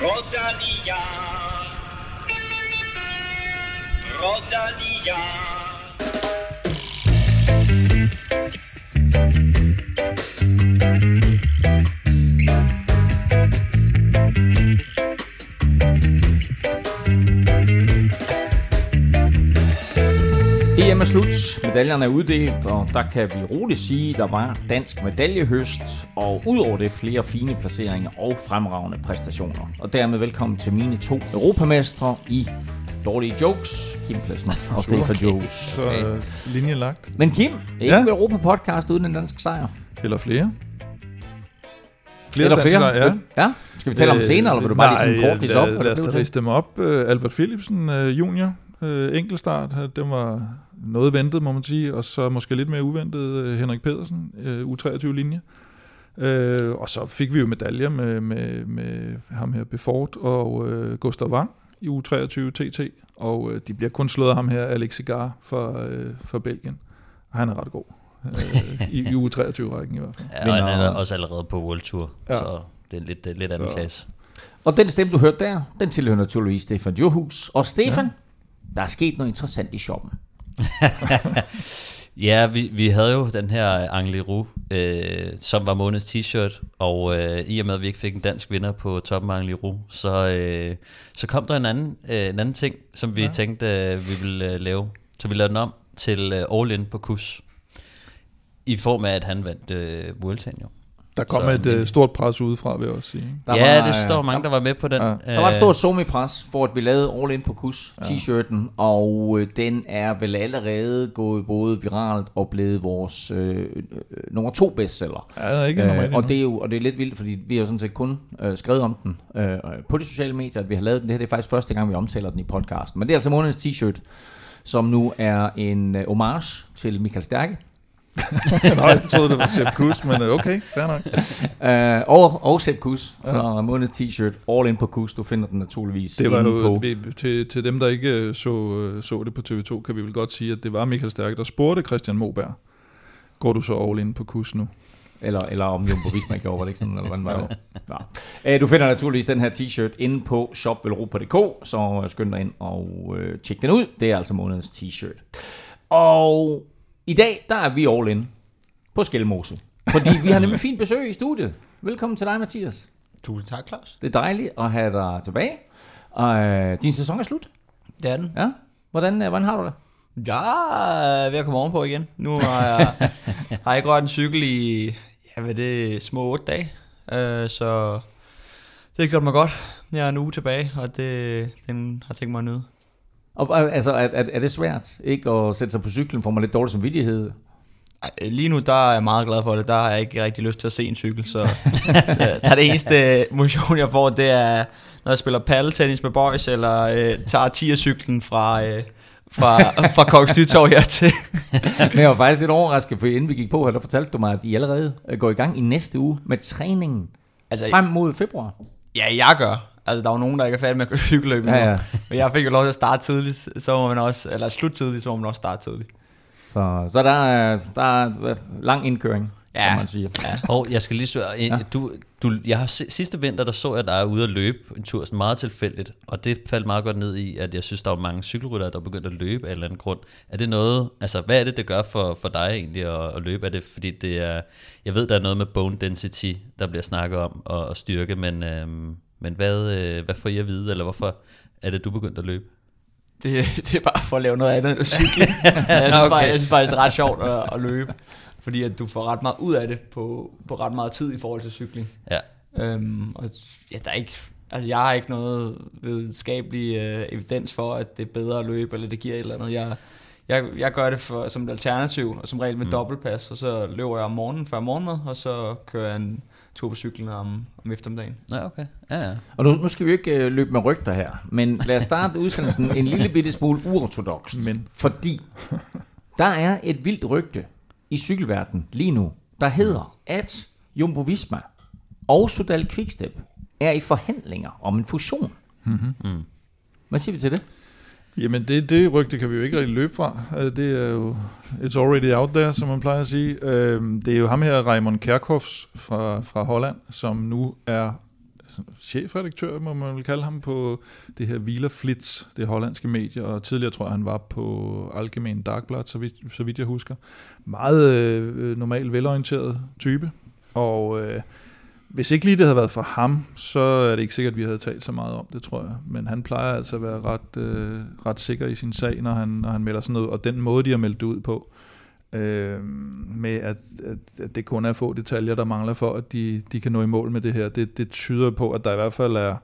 Rodalia. Rodalia. EM er slut, medaljerne er uddelt, og der kan vi roligt sige, at der var dansk medaljehøst, og udover det flere fine placeringer og fremragende præstationer. Og dermed velkommen til mine to europamestre i dårlige jokes, Kim Plesner og Stefan Jokes. Så øh, linjen lagt. Men Kim, ikke Ja. Europa-podcast uden en dansk sejr. Eller flere. Eller danske flere. sejre, Ja. ja. Skal vi tale om det senere, eller vil du bare lige sådan Nej, kort op? hvad lad det os riste dem op. Øh, Albert Philipsen øh, junior, øh, enkeltstart, det var noget ventet, må man sige, og så måske lidt mere uventet øh, Henrik Pedersen, øh, U23-linje. Øh, og så fik vi jo medaljer med, med, med ham her Befort og øh, Gustav Wang i U23 TT, og øh, de bliver kun slået af ham her, Alex Cigar fra, øh, fra Belgien. Og han er ret god. Øh, i, I U23-rækken i hvert fald. Ja, og han er også allerede på World Tour, Ja. så det er lidt, lidt anden Så- klasse. Og den stemme, du hørte der, den tilhører naturligvis Stefan Johus. Og Stefan, ja. Der er sket noget interessant i shoppen. Ja, vi, vi havde jo den her Angli Ru, øh, som var månedens t-shirt, og øh, i og med, at vi ikke fik en dansk vinder på toppen af Angli Ru, så, øh, så kom der en anden, øh, en anden ting, som vi ja. tænkte, øh, vi ville øh, lave. Så vi lavede den om til øh, All In på kus, i form af, at han vandt øh, Vueltaen jo. Der kom Så- et øh, stort pres udefra, vil jeg også sige. Der ja, var, det står øh, mange, der var med på den. Ja. Der var et stort somi-pres for, at vi lavede All In på kus t-shirten, og øh, den er vel allerede gået både viralt og blevet vores øh, øh, nummer to bestseller. Ja, det er ikke normalt Øh, og det er jo og det er lidt vildt, fordi vi har jo sådan set kun øh, skrevet om den øh, på de sociale medier, at vi har lavet den. Det her det er faktisk første gang, vi omtaler den i podcasten. Men det er altså månedens t-shirt, som nu er en øh, homage til Michael Stærke. Nå, jeg troede, det var Sepp Kuss, men øh, okay, fair nok. Øh, og, og Sepp Kuss, ja. så månedens t-shirt, all in på Kuss. Du finder den naturligvis Det var jo, på. vi- til, til dem, der ikke øh, så, øh, så det på TV2, kan vi vel godt sige, at det var Michael Stærke, der spurgte Christian Moberg. Går du så all in på kus nu? Eller, eller om Jumbo Visma gjorde, var det ikke sådan, eller hvordan var det? Ja. Øh, Du finder naturligvis den her t-shirt inde på shopvelropa.dk, så skynd dig ind og øh, tjek den ud. Det er altså månedens t-shirt. Og i dag, der er vi all in på Skelmose. Fordi vi har nemlig fint besøg i studiet. Velkommen til dig, Mathias. Tusind tak, Claus. Det er dejligt at have dig tilbage. Og øh, din sæson er slut. Det er den. Ja. Hvordan, øh, hvordan har du det? Jeg er ved at komme ovenpå igen. Nu har jeg, har jeg ikke rørt en cykel i, ja, hvad det, små otte dage. Uh, så det har gjort mig godt. Jeg er en uge tilbage, og det, den har tænkt mig at nyde. Og, øh, altså, er, er, er det svært ikke at sætte sig på cyklen? Får man lidt dårlig samvittighed? Lige nu der er jeg meget glad for det. Der har jeg ikke rigtig lyst til at se en cykel. Så der er det eneste motion, jeg får, det er, når jeg spiller paddeltennis med boys, eller øh, tager 10 cyklen fra, øh, fra, fra Kongens Nytorv her til. Men jeg var faktisk lidt overrasket, for inden vi gik på her, der fortalte du mig, at I allerede øh, går i gang i næste uge med træningen Altså, frem mod februar. Ja, jeg gør. Altså, der er jo nogen, der ikke er færdige med at køre cykelløb Ja, ja. Men jeg fik jo lov til at starte tidligt, så må man også, eller slut tidligt, så må man også starte tidligt. Så, så der, er, der er øh, lang indkøring, ja. Som man siger. Ja. Og jeg skal lige spørge, ja. du, du, jeg har si- sidste vinter, der så jeg dig ude at løbe en tur, sådan meget tilfældigt, og det faldt meget godt ned i, at jeg synes, der var mange cykelryttere, der begyndte at løbe af en eller anden grund. Er det noget, altså hvad er det, det gør for, for dig egentlig at, at løbe? Er det fordi det er, jeg ved, der er noget med bone density, der bliver snakket om, og, og styrke, men, øhm, men hvad, øh, hvad får I at vide, eller hvorfor er det, du begyndte at løbe? Det, det er bare for at lave noget andet end at cykle. jeg, synes Okay. faktisk, jeg synes faktisk, det er ret sjovt at, at løbe. Fordi at du får ret meget ud af det på, på ret meget tid i forhold til cykling. Ja. Øhm, og ja, der er ikke, altså jeg har ikke noget videnskabelig øh, evidens for, at det er bedre at løbe, eller det giver et eller andet. Jeg, jeg, jeg gør det for, som et alternativ, og som regel med mm. dobbeltpas, og så løber jeg om morgenen før morgenmad, og så kører jeg en tur på cyklen om, om eftermiddagen. Ja, okay. Ja, ja. Og nu, nu skal vi jo ikke øh, løbe med rygter her, men lad os starte udsendelsen en lille bitte smule uortodokst. Men. Fordi der er et vildt rygte i cykelverdenen lige nu, der hedder, at Jumbo Visma og Sudal Quickstep er i forhandlinger om en fusion. Mm-hmm. Hvad siger vi til det? Jamen, det, det rygte kan vi jo ikke rigtig løbe fra. Øh, det er jo, it's already out there, som man plejer at sige. Øhm, det er jo ham her, Raymond Kerkhoffs fra, fra Holland, som nu er chefredaktør, må man vel kalde ham, på det her Wieler Flitz, det hollandske medie, og tidligere tror jeg, han var på Algemeen Dagblad, så vidt, så vidt jeg husker. Meget øh, øh normal, velorienteret type, og øh, hvis ikke lige det havde været for ham, så er det ikke sikkert, at vi havde talt så meget om det, tror jeg. Men han plejer altså at være ret, øh, ret sikker i sin sag, når han, når han melder sådan noget, og den måde, de har meldt det ud på, øh, med at, at, at det kun er få detaljer, der mangler for, at de, de kan nå i mål med det her, det, det tyder på, at der i hvert fald er,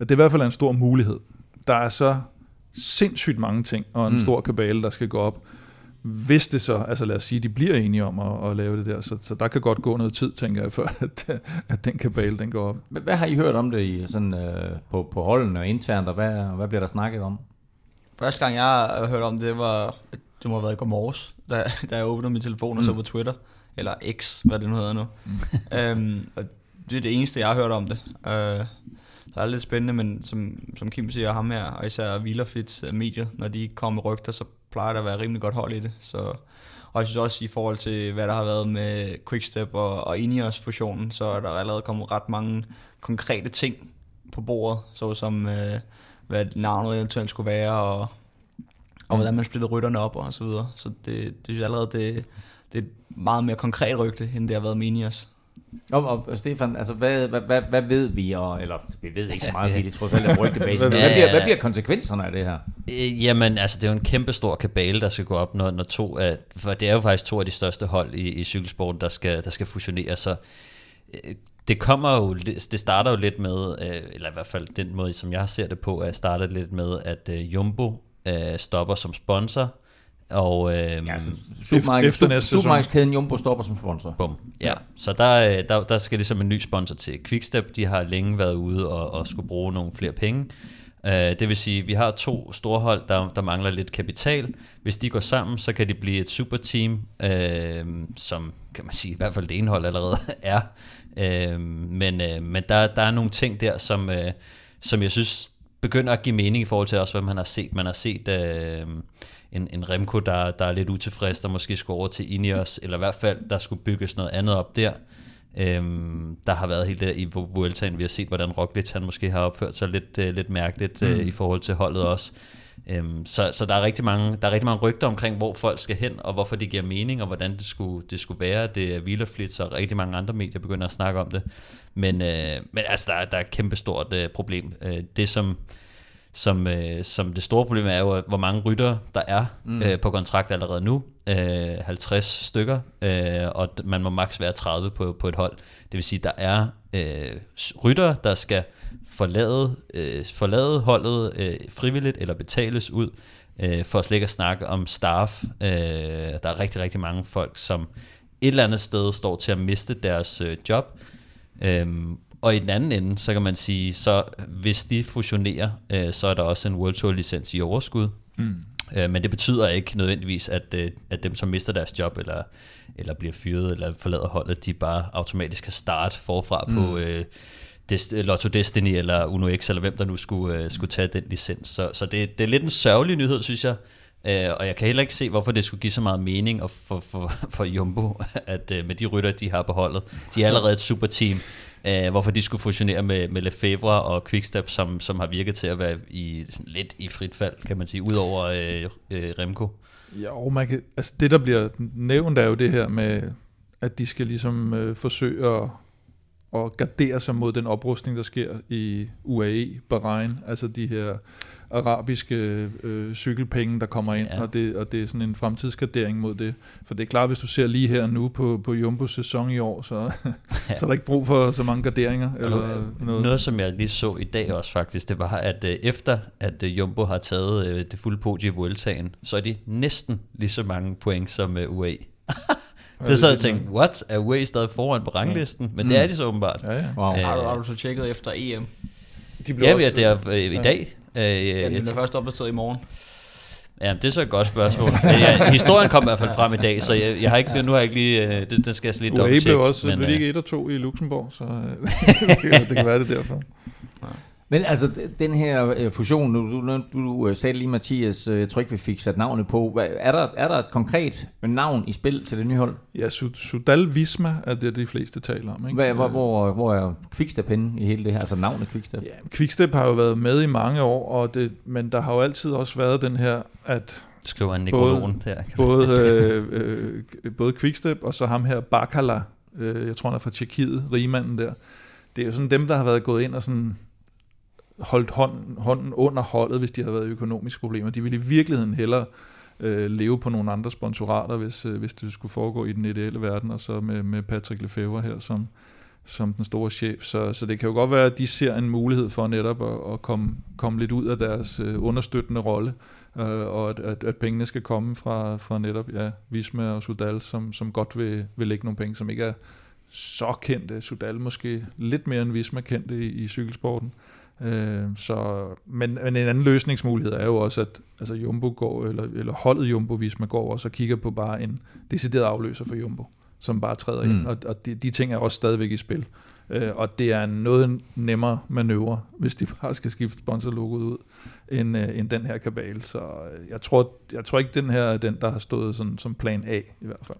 at det i hvert fald er en stor mulighed. Der er så sindssygt mange ting, og en mm. stor kabale, der skal gå op. Hvis det så, altså lad os sige, de bliver enige om at, at lave det der, så, så der kan godt gå noget tid, tænker jeg, før at, at den kabale, den går op. Hvad, hvad har I hørt om det i, sådan, øh, på, på holdene og internt, og hvad, hvad bliver der snakket om? Første gang, jeg har hørt om det, var, det må have været i går morges, da, da jeg åbnede min telefon og så på Twitter, eller X, hvad det nu hedder nu. øhm, og det er det eneste, jeg har hørt om det. Øh, så er det lidt spændende, men som, som Kim siger, ham her, og især Wheelerfits medier, når de kommer med rygter, så plejer der at være rimelig godt hold i det. Så, og jeg synes også i forhold til, hvad der har været med Quickstep og, og Ineos fusionen, så er der allerede kommet ret mange konkrete ting på bordet, såsom øh, hvad navnet eventuelt skulle være, og, og hvordan man splitter rytterne op og så videre. Så det, det synes jeg allerede, det, det er et meget mere konkret rygte, end det har været med Ineos. Og, og Stefan, altså hvad, hvad, hvad, hvad ved vi, og, eller vi ved ikke så meget, fordi det trods alt er rygtebase, hvad bliver, hvad bliver konsekvenserne af det her? Øh, jamen, altså det er jo en kæmpe stor kabale, der skal gå op, når, når to af, for det er jo faktisk to af de største hold i, i cykelsporten, der skal, der skal fusionere, så øh, det kommer jo, det starter jo lidt med, øh, eller i hvert fald den måde, som jeg ser det på, at starter lidt med, at Jumbo stopper som sponsor, og, øh, ja, altså, supermarkedskæden Jumbo stopper som sponsor. Bum. Ja. ja. Så der, øh, der, der skal ligesom en ny sponsor til Quickstep. De har længe været ude og, og skulle bruge nogle flere penge. Uh, det vil sige, at vi har to store hold, der, der mangler lidt kapital. Hvis de går sammen, så kan de blive et superteam, uh, som kan man sige, i hvert fald det ene hold allerede er. Uh, men uh, men der, der er nogle ting der, som, uh, som jeg synes begynder at give mening i forhold til også, hvad man har set. Man har set... Uh, en, en Remco, der, der er lidt utilfreds, der måske skulle over til Ineos, eller i hvert fald, der skulle bygges noget andet op der. Øhm, der har været helt det i Vueltaen, vi har set, hvordan Roglic han måske har opført sig lidt, uh, lidt mærkeligt uh, mm. i forhold til holdet også. Øhm, så så der, er rigtig mange, der er rigtig mange rygter omkring, hvor folk skal hen, og hvorfor det giver mening, og hvordan det skulle, det skulle være. Det er Wielerflitz og rigtig mange andre medier begynder at snakke om det. Men, øh, men altså, der, der er et kæmpestort øh, problem. Øh, det som som, øh, som det store problem er jo, hvor mange rytter der er mm. øh, på kontrakt allerede nu. Øh, 50 stykker, øh, og man må maks være 30 på, på et hold. Det vil sige, der er øh, rytter, der skal forlade, øh, forlade holdet øh, frivilligt eller betales ud, øh, for slet ikke at snakke om staff. Øh, der er rigtig, rigtig mange folk, som et eller andet sted står til at miste deres øh, job. Øhm, og i den anden ende, så kan man sige, så hvis de fusionerer, øh, så er der også en World Tour licens i overskud. Mm. Øh, men det betyder ikke nødvendigvis, at, øh, at dem, som mister deres job, eller, eller bliver fyret, eller forlader holdet, de bare automatisk kan starte forfra mm. på øh, Dest- Lotto Destiny, eller Uno X, eller hvem der nu skulle, øh, skulle tage den licens. Så, så det, det er lidt en sørgelig nyhed, synes jeg. Uh, og jeg kan heller ikke se, hvorfor det skulle give så meget mening for, for, for Jumbo, at uh, med de rytter, de har på holdet, de er allerede et superteam øh, hvorfor de skulle fusionere med, med Lefebvre og Quickstep, som, som har virket til at være i, lidt i frit fald, kan man sige, udover øh, øh, Remco. Jo, man kan, altså det, der bliver nævnt, er jo det her med, at de skal ligesom øh, forsøge at, at gardere sig mod den oprustning, der sker i UAE, Bahrain, altså de her arabiske øh, cykelpenge, der kommer ind, ja. og, det, og det er sådan en fremtidsgradering mod det. For det er klart, hvis du ser lige her nu på, på Jumbos sæson i år, så, ja. så er der ikke brug for så mange garderinger. Eller noget. noget, som jeg lige så i dag også faktisk, det var, at øh, efter at øh, Jumbo har taget øh, det fulde podie i Vueltaen, så er de næsten lige så mange point som øh, UAE. Det så jeg tænkte, what? Er UAE stadig foran på ranglisten? Men det er de så åbenbart. Ja, ja. Wow. Æh, har, du, har du så tjekket efter EM? De blev ja, også, det er øh, i dag. Øh, ja, den er først opdateret i morgen. Ja, det er så et godt spørgsmål. ja, historien kom i hvert fald frem i dag, så jeg, jeg har ikke, nu har jeg ikke lige, øh, det, den skal jeg lige dobbelt blev også, men, blev ikke 1 og 2 i Luxembourg, så det kan være det derfor. Men altså, den her øh, fusion, du, du, du øh, sagde lige, Mathias, øh, jeg tror ikke, vi fik sat navnet på. Hvad, er, der, er der et konkret navn i spil til det nye hold? Ja, Su- Sudal Visma er det, de fleste taler om. Ikke? Hvad, hvor, hvor, hvor er Quickstep henne i hele det her? Altså navnet Quickstep? Ja, Quickstep har jo været med i mange år, og det, men der har jo altid også været den her, at Skriver en Både- nekrolon her. både, øh, øh, både Quickstep og så ham her Bakala, øh, jeg tror han er fra Tjekkiet, rigmanden der, det er jo sådan dem, der har været gået ind og sådan holdt hånden, hånden under holdet, hvis de har været i økonomiske problemer. De ville i virkeligheden hellere øh, leve på nogle andre sponsorater, hvis, øh, hvis det skulle foregå i den ideelle verden, og så med, med Patrick Lefebvre her som, som den store chef. Så, så det kan jo godt være, at de ser en mulighed for netop at, at komme, komme lidt ud af deres øh, understøttende rolle, øh, og at, at, at pengene skal komme fra, fra netop ja, Visma og Sudal, som, som godt vil, vil lægge nogle penge, som ikke er så kendte. Sudal måske lidt mere end Visma kendte i, i cykelsporten. Øh, så, men, men en anden løsningsmulighed er jo også, at altså Jumbo går, eller, eller holdet Jumbo Visma går også og kigger på bare en decideret afløser for Jumbo, som bare træder mm. ind, og, og de, de ting er også stadigvæk i spil. Øh, og det er en noget nemmere manøvre, hvis de bare skal skifte sponsorlogoet ud, end, øh, end den her kabale. Så øh, jeg tror, jeg tror ikke, den her er den, der har stået sådan, som plan A i hvert fald.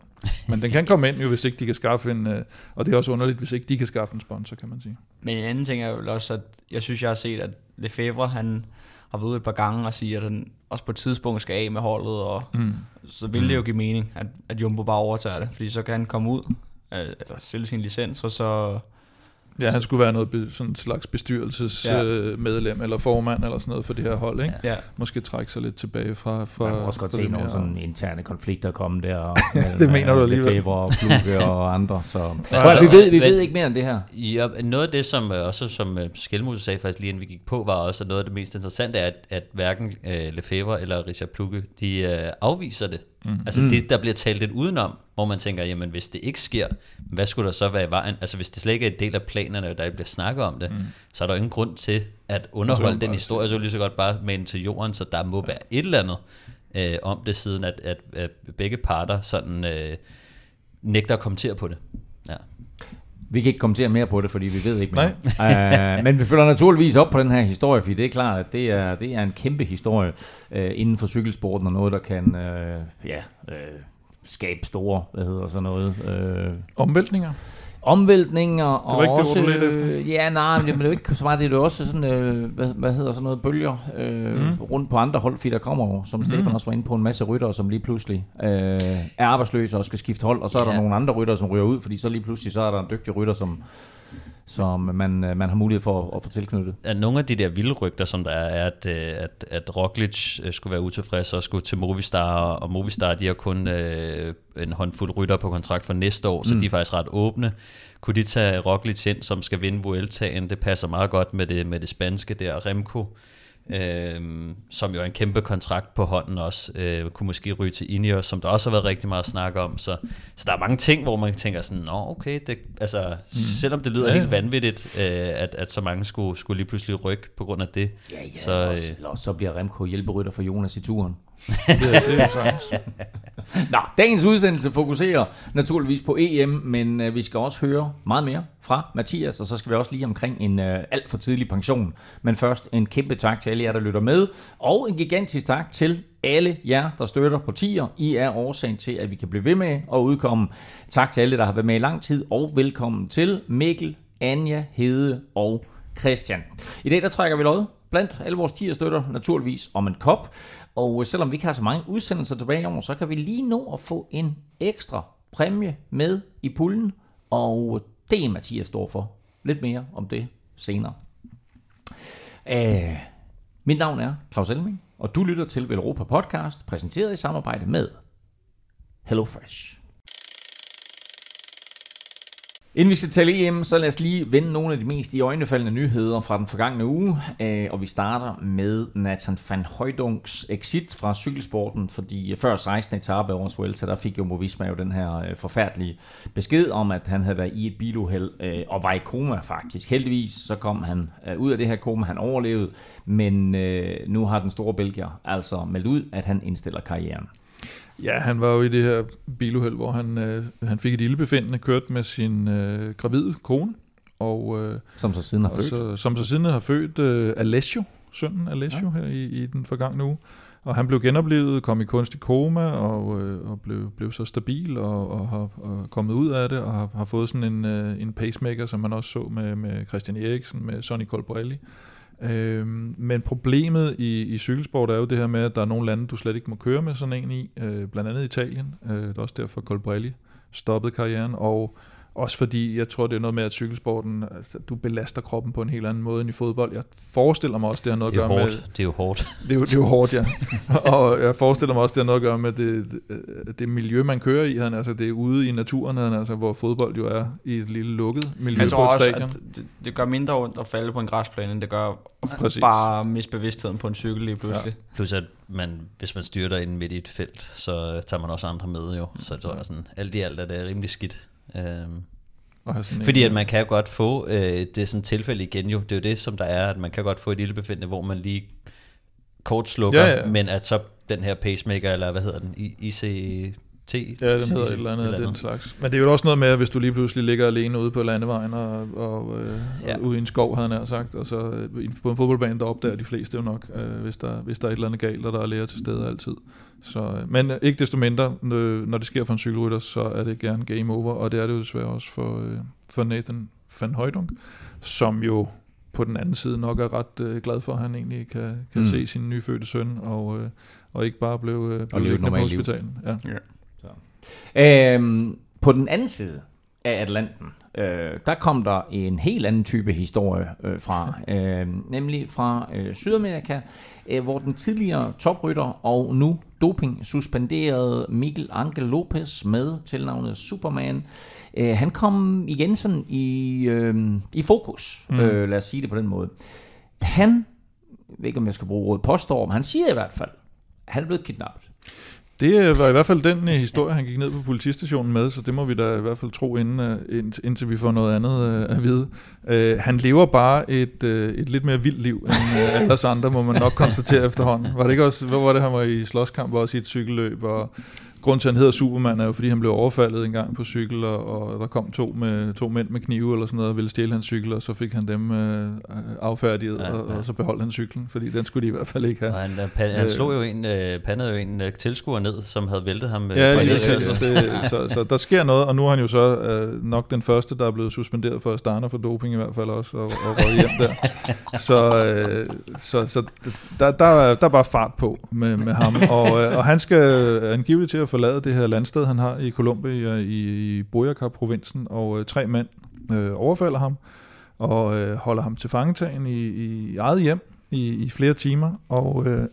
Men den kan komme ind jo, hvis ikke de kan skaffe en, øh, og det er også underligt, hvis ikke de kan skaffe en sponsor, kan man sige. Men en anden ting er jo også, at jeg synes, jeg har set, at Lefebvre, han har været ude et par gange og siger, at han også på et tidspunkt skal af med holdet, og Mm. så vil det jo give mening, at, at Jumbo bare overtager det, fordi så kan han komme ud, øh, eller sælge sin licens, og så... Ja, han skulle være noget sådan en slags bestyrelsesmedlem Ja. øh, eller formand eller sådan noget for det her hold, ikke? Ja. Måske trække sig lidt tilbage fra... fra Man kan også godt se nogle sådan interne konflikter komme der. Og, Det mener du alligevel. Lefebvre og Kluge og andre. Så. Ja, vi, ved, vi ved ikke mere om det her. Ja, noget af det, som øh, også som øh, Skelmose sagde faktisk lige inden vi gik på, var også at noget af det mest interessante er, at, at hverken øh, Lefebvre eller Richard Plukke, de øh, afviser det. Mm. Altså Mm. det, der bliver talt lidt udenom, hvor man tænker, jamen hvis det ikke sker, hvad skulle der så være i vejen? Altså hvis det slet ikke er en del af planerne, og der ikke bliver snakket om det, mm. så er der jo ingen grund til at underholde den historie, så det lige så godt bare med til jorden, så der må være et eller andet øh, om det, siden at, at, at begge parter sådan øh, nægter at kommentere på det. Ja. Vi kan ikke kommentere mere på det, fordi vi ved ikke mere. uh, men vi følger naturligvis op på den her historie, fordi det er klart, at det er, det er en kæmpe historie uh, inden for cykelsporten, og noget, der kan uh, ja, uh, skabe store, hvad hedder sådan noget, uh, Omvæltninger. Omvæltninger. og ikke det, også, ord, du ledte efter. øh, Ja, nej, men det, men det er jo ikke så meget, det er jo også sådan, øh, hvad, hvad hedder sådan noget, bølger øh, mm. rundt på andre hold, fordi der kommer jo, som Stefan også var inde på, en masse ryttere, som lige pludselig øh, er arbejdsløse og skal skifte hold, og så er der Ja. nogle andre ryttere, som ryger ud, fordi så lige pludselig, så er der en dygtig rytter, som, som man, øh, man har mulighed for at, at få tilknyttet. at nogle af de der vilde rygter, som der er, er at, øh, at, at Roglic øh, skulle være utilfreds og skulle til Movistar, og Movistar, de har kun øh, en håndfuld rytter på kontrakt for næste år, så mm. de er faktisk ret åbne. Kunne de tage Roglic ind, som skal vinde Vueltaen? Det passer meget godt med det, med det spanske der, Remco, øh, som jo er en kæmpe kontrakt på hånden også, øh, kunne måske ryge til Ineos, som der også har været rigtig meget snak om. Så, så der er mange ting, hvor man tænker sådan, nå okay, det, altså, mm. selvom det lyder Ja, helt vanvittigt, øh, at, at så mange skulle, skulle lige pludselig rykke på grund af det. Ja, ja, Så, så, øh, også, også så bliver Remco hjælperytter for Jonas i turen. Det, er- det er jo. Nå, dagens udsendelse fokuserer naturligvis på EM, men øh, vi skal også høre meget mere fra Mathias, og så skal vi også lige omkring en øh, alt for tidlig pension. Men først en kæmpe tak til alle jer, der lytter med, og en gigantisk tak til alle jer, der støtter på tier. I er årsagen til, at vi kan blive ved med at udkomme. Tak til alle, der har været med i lang tid, og velkommen til Mikkel, Anja, Hede og Christian. I dag der trækker vi lod blandt alle vores 10 støtter naturligvis om en kop. Og selvom vi ikke har så mange udsendelser tilbage om, så kan vi lige nå at få en ekstra præmie med i puljen. Og det er Mathias står for. Lidt mere om det senere. Uh, mit navn er Claus Elming, og du lytter til Velropa Podcast, præsenteret i samarbejde med HelloFresh. Inden vi skal tale EM, så lad os lige vende nogle af de mest i øjnefaldende nyheder fra den forgangne uge. Øh, og vi starter med Nathan van Højdunks exit fra cykelsporten, fordi øh, før 16. etape af årets Vuelta, der fik jo Movisma jo den her øh, forfærdelige besked om, at han havde været i et biluheld og var i koma faktisk. Heldigvis så kom han ud af det her koma, han overlevede, men nu har den store Belgier altså meldt ud, at han indstiller karrieren. Ja, han var jo i det her biluheld, hvor han, øh, han fik et ildbefindende kørt med sin øh, gravide kone, og, øh, Som så siden har født. så, som så siden har født øh, Alessio, sønnen Alessio ja. her i, i den forgangne uge. Og han blev genoplevet, kom i kunstig koma og, øh, og blev, blev så stabil og, og har og kommet ud af det og har, har fået sådan en, øh, en pacemaker, som man også så med, med Christian Eriksen, med Sonny Colbrelli. Øhm, men problemet i, i cykelsport er jo det her med, at der er nogle lande, du slet ikke må køre med sådan en i, øh, blandt andet Italien. Øh, det er også derfor Colbrelli stoppede karrieren, og også fordi, jeg tror, det er noget med, at cykelsporten, altså, du belaster kroppen på en helt anden måde end i fodbold. Jeg forestiller mig også, det har noget Det er at gøre hårdt. med... Det er jo hårdt. Det er, jo, det er jo hårdt, ja. og jeg forestiller mig også, det har noget at gøre med det, det, det miljø, man kører i. Han, altså, det er ude i naturen, han, altså, hvor fodbold jo er i et lille lukket miljø Jeg på tror et også, stadion. at det, det gør mindre ondt at falde på en græsplæne, end det gør Præcis. bare miste bevidstheden på en cykel lige pludselig. Plus at man, hvis man styrter ind midt i et felt, så tager man også andre med jo. Så jeg tror sådan, alt i alt er det rimelig skidt. Øhm, fordi at man kan jo godt få, øh, det er sådan et tilfælde igen jo, det er jo det som der er, at man kan godt få et lille befindende, hvor man lige kort slukker, Ja, ja, men at så den her pacemaker, eller hvad hedder den, I- ICT? Ja, den hedder et eller andet af den slags. Men det er jo også noget med, at hvis du lige pludselig ligger alene ude på landevejen og, og, øh, ja. Og ude i en skov, havde han sagt, og så øh, på en fodboldbane, der opdager de fleste jo nok, øh, hvis, der, hvis der er et eller andet galt, og der er læger til stede altid. Så, øh, men øh, ikke desto mindre, øh, når det sker for en cykelrytter, så er det gerne game over, og det er det jo desværre også for, øh, for Nathan van Højdung, som jo på den anden side nok er ret øh, glad for, at han egentlig kan, kan Mm. se sin nyfødte søn, og, øh, og ikke bare blev, øh, blev et liggende på normalt liv. hospitalen. Ja. Øhm, på den anden side af Atlanten, øh, der kom der en helt anden type historie øh, fra, øh, nemlig fra øh, Sydamerika, øh, hvor den tidligere toprytter og nu doping suspenderede Miguel Angel Lopez med tilnavnet Superman. Øh, han kom igen sådan i, øh, i fokus, mm. øh, lad os sige det på den måde. Han, jeg ved ikke om jeg skal bruge ordet påstår, men han siger i hvert fald, han er blevet kidnappet. Det øh, var i hvert fald den øh, historie, han gik ned på politistationen med, så det må vi da i hvert fald tro, inden, øh, ind- indtil vi får noget andet at vide. Han lever bare et, et lidt mere vildt liv end øh, alle os andre, må man nok konstatere efterhånden. Var det ikke også, hvor var det, han var i slåskamp, og også i et cykelløb, og grund til, at han hedder Superman, er jo, fordi han blev overfaldet en gang på cykel, og, og der kom to, med, to mænd med knive eller sådan noget, og ville stjæle hans cykel, og så fik han dem øh, affærdiget, Ja, ja, og, og så beholdt han cyklen, fordi den skulle de i hvert fald ikke have. Og han, øh, pa- han Øh. slog jo en, øh, pandede jo en øh, tilskuer ned, som havde væltet ham. øh, Ja, lige præcis. det, så, så der sker noget, og nu er han jo så øh, nok den første, der er blevet suspenderet for Astana for doping i hvert fald også, og, og røget hjem der. Så, øh, så, så der, der, er, der er bare fart på med, med ham, og, øh, og han skal angiveligt til at forlade det her landsted, han har i Colombia i, i Boyacá-provinsen, og øh, tre mænd øh, overfalder ham, og øh, holder ham til fangetagen i, i eget hjem i, i flere timer, og øh,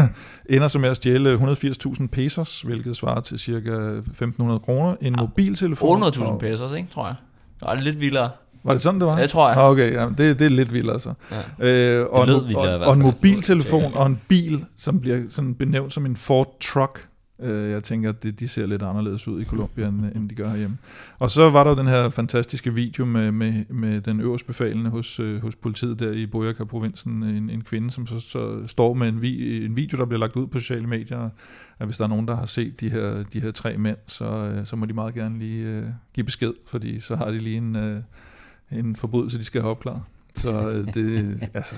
ender så med at stjæle 180.000 pesos, hvilket svarer til cirka 1.500 kroner, en mobiltelefon. 800.000 og- pesos, ikke, tror jeg. Det er lidt vildere. Var det sådan, det var? Det tror jeg. Nå, Okay, ja, det, det er lidt vildt altså. Ja. Øh, og, en, og, og en mobiltelefon og en bil, som bliver sådan benævnt som en Ford Truck. Øh, jeg tænker, at det, de ser lidt anderledes ud i Colombia, end, end de gør herhjemme. Og så var der den her fantastiske video med, med, med den øverste befalende hos, øh, hos politiet der i Boyacá-provinsen. En, en kvinde, som så, så står med en, vi, en video, der bliver lagt ud på sociale medier. At hvis der er nogen, der har set de her, de her tre mænd, så, øh, så må de meget gerne lige uh, give besked, fordi så har de lige en, uh, en forbrydelse, de skal have opklaret. Så det, altså,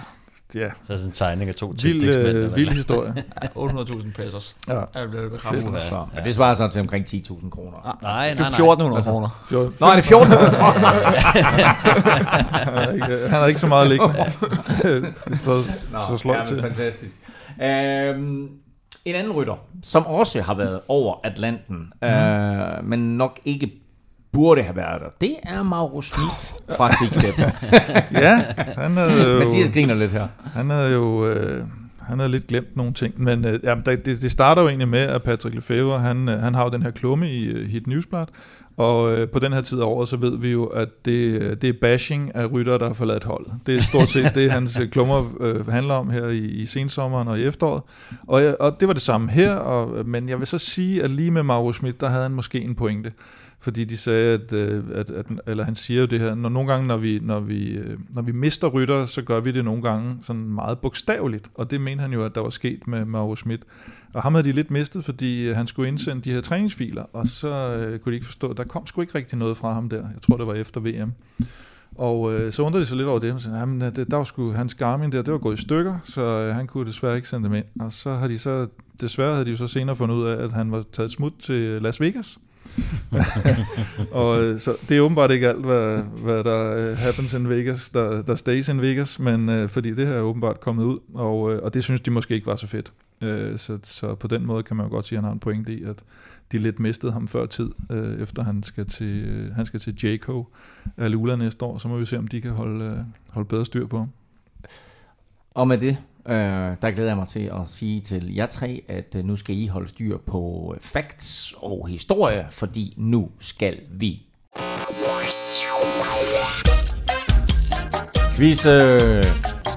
ja, Så er sådan en tegning af to vild, øh, vild historie. 800.000 pesos. Ja. Jeg blev bekræftet. Ja, ja. Det svarer så til omkring 10.000 kroner. Nej, Det nej, er nej. 1400 kroner. Jo, Nå, er det 14? han, har ikke, han har ikke så meget liggende. det står så ja, til. fantastisk. Øhm, en anden rytter, som også har været over Atlanten, Mhm. øh, men nok ikke burde have været der, det er Mauro Schmidt fra Quickstep. Ja, han havde jo, Mathias griner lidt her. han havde jo øh, han havde lidt glemt nogle ting, men øh, ja, det, det starter jo egentlig med, at Patrick Lefebvre, han, øh, han har jo den her klumme i øh, Hit Newsblad, og øh, på den her tid af året, så ved vi jo, at det, øh, det er bashing af ryttere, der har forladt holdet. Det er stort set det, hans klummer øh, handler om her i, i sensommeren og i efteråret. Og, og det var det samme her, og, men jeg vil så sige, at lige med Mauro Schmidt, der havde han måske en pointe. Fordi de sagde, at, øh, at, at eller han siger jo det her, når nogle gange, når vi, når vi, øh, når vi mister rytter, så gør vi det nogle gange sådan meget bogstaveligt. Og det mente han jo, at der var sket med Mauro Schmidt. Og ham havde de lidt mistet, fordi øh, han skulle indsende de her træningsfiler, og så øh, kunne de ikke forstå, at der kom sgu ikke rigtig noget fra ham der. Jeg tror, det var efter VM. Og øh, så undrede de sig lidt over det, og sagde, at det, der var sgu, hans Garmin der, det var gået i stykker, så øh, han kunne desværre ikke sende dem ind. Og så har de så, desværre havde de så senere fundet ud af, at han var taget smut til Las Vegas. og øh, så det er åbenbart ikke alt, hvad, hvad der øh, happens in Vegas, der, der stays in Vegas, men øh, fordi det her er åbenbart kommet ud, og, øh, og det synes de måske ikke var så fedt. Øh, så, så på den måde kan man jo godt sige, at han har en pointe i, at de lidt mistede ham før tid, øh, efter han skal til, øh, han skal til Jaco Lula næste år, så må vi se, om de kan holde, øh, holde bedre styr på ham. Og med det, øh, der glæder jeg mig til at sige til jer tre, at øh, nu skal I holde styr på øh, facts og historie, fordi nu skal vi quiz. Øh,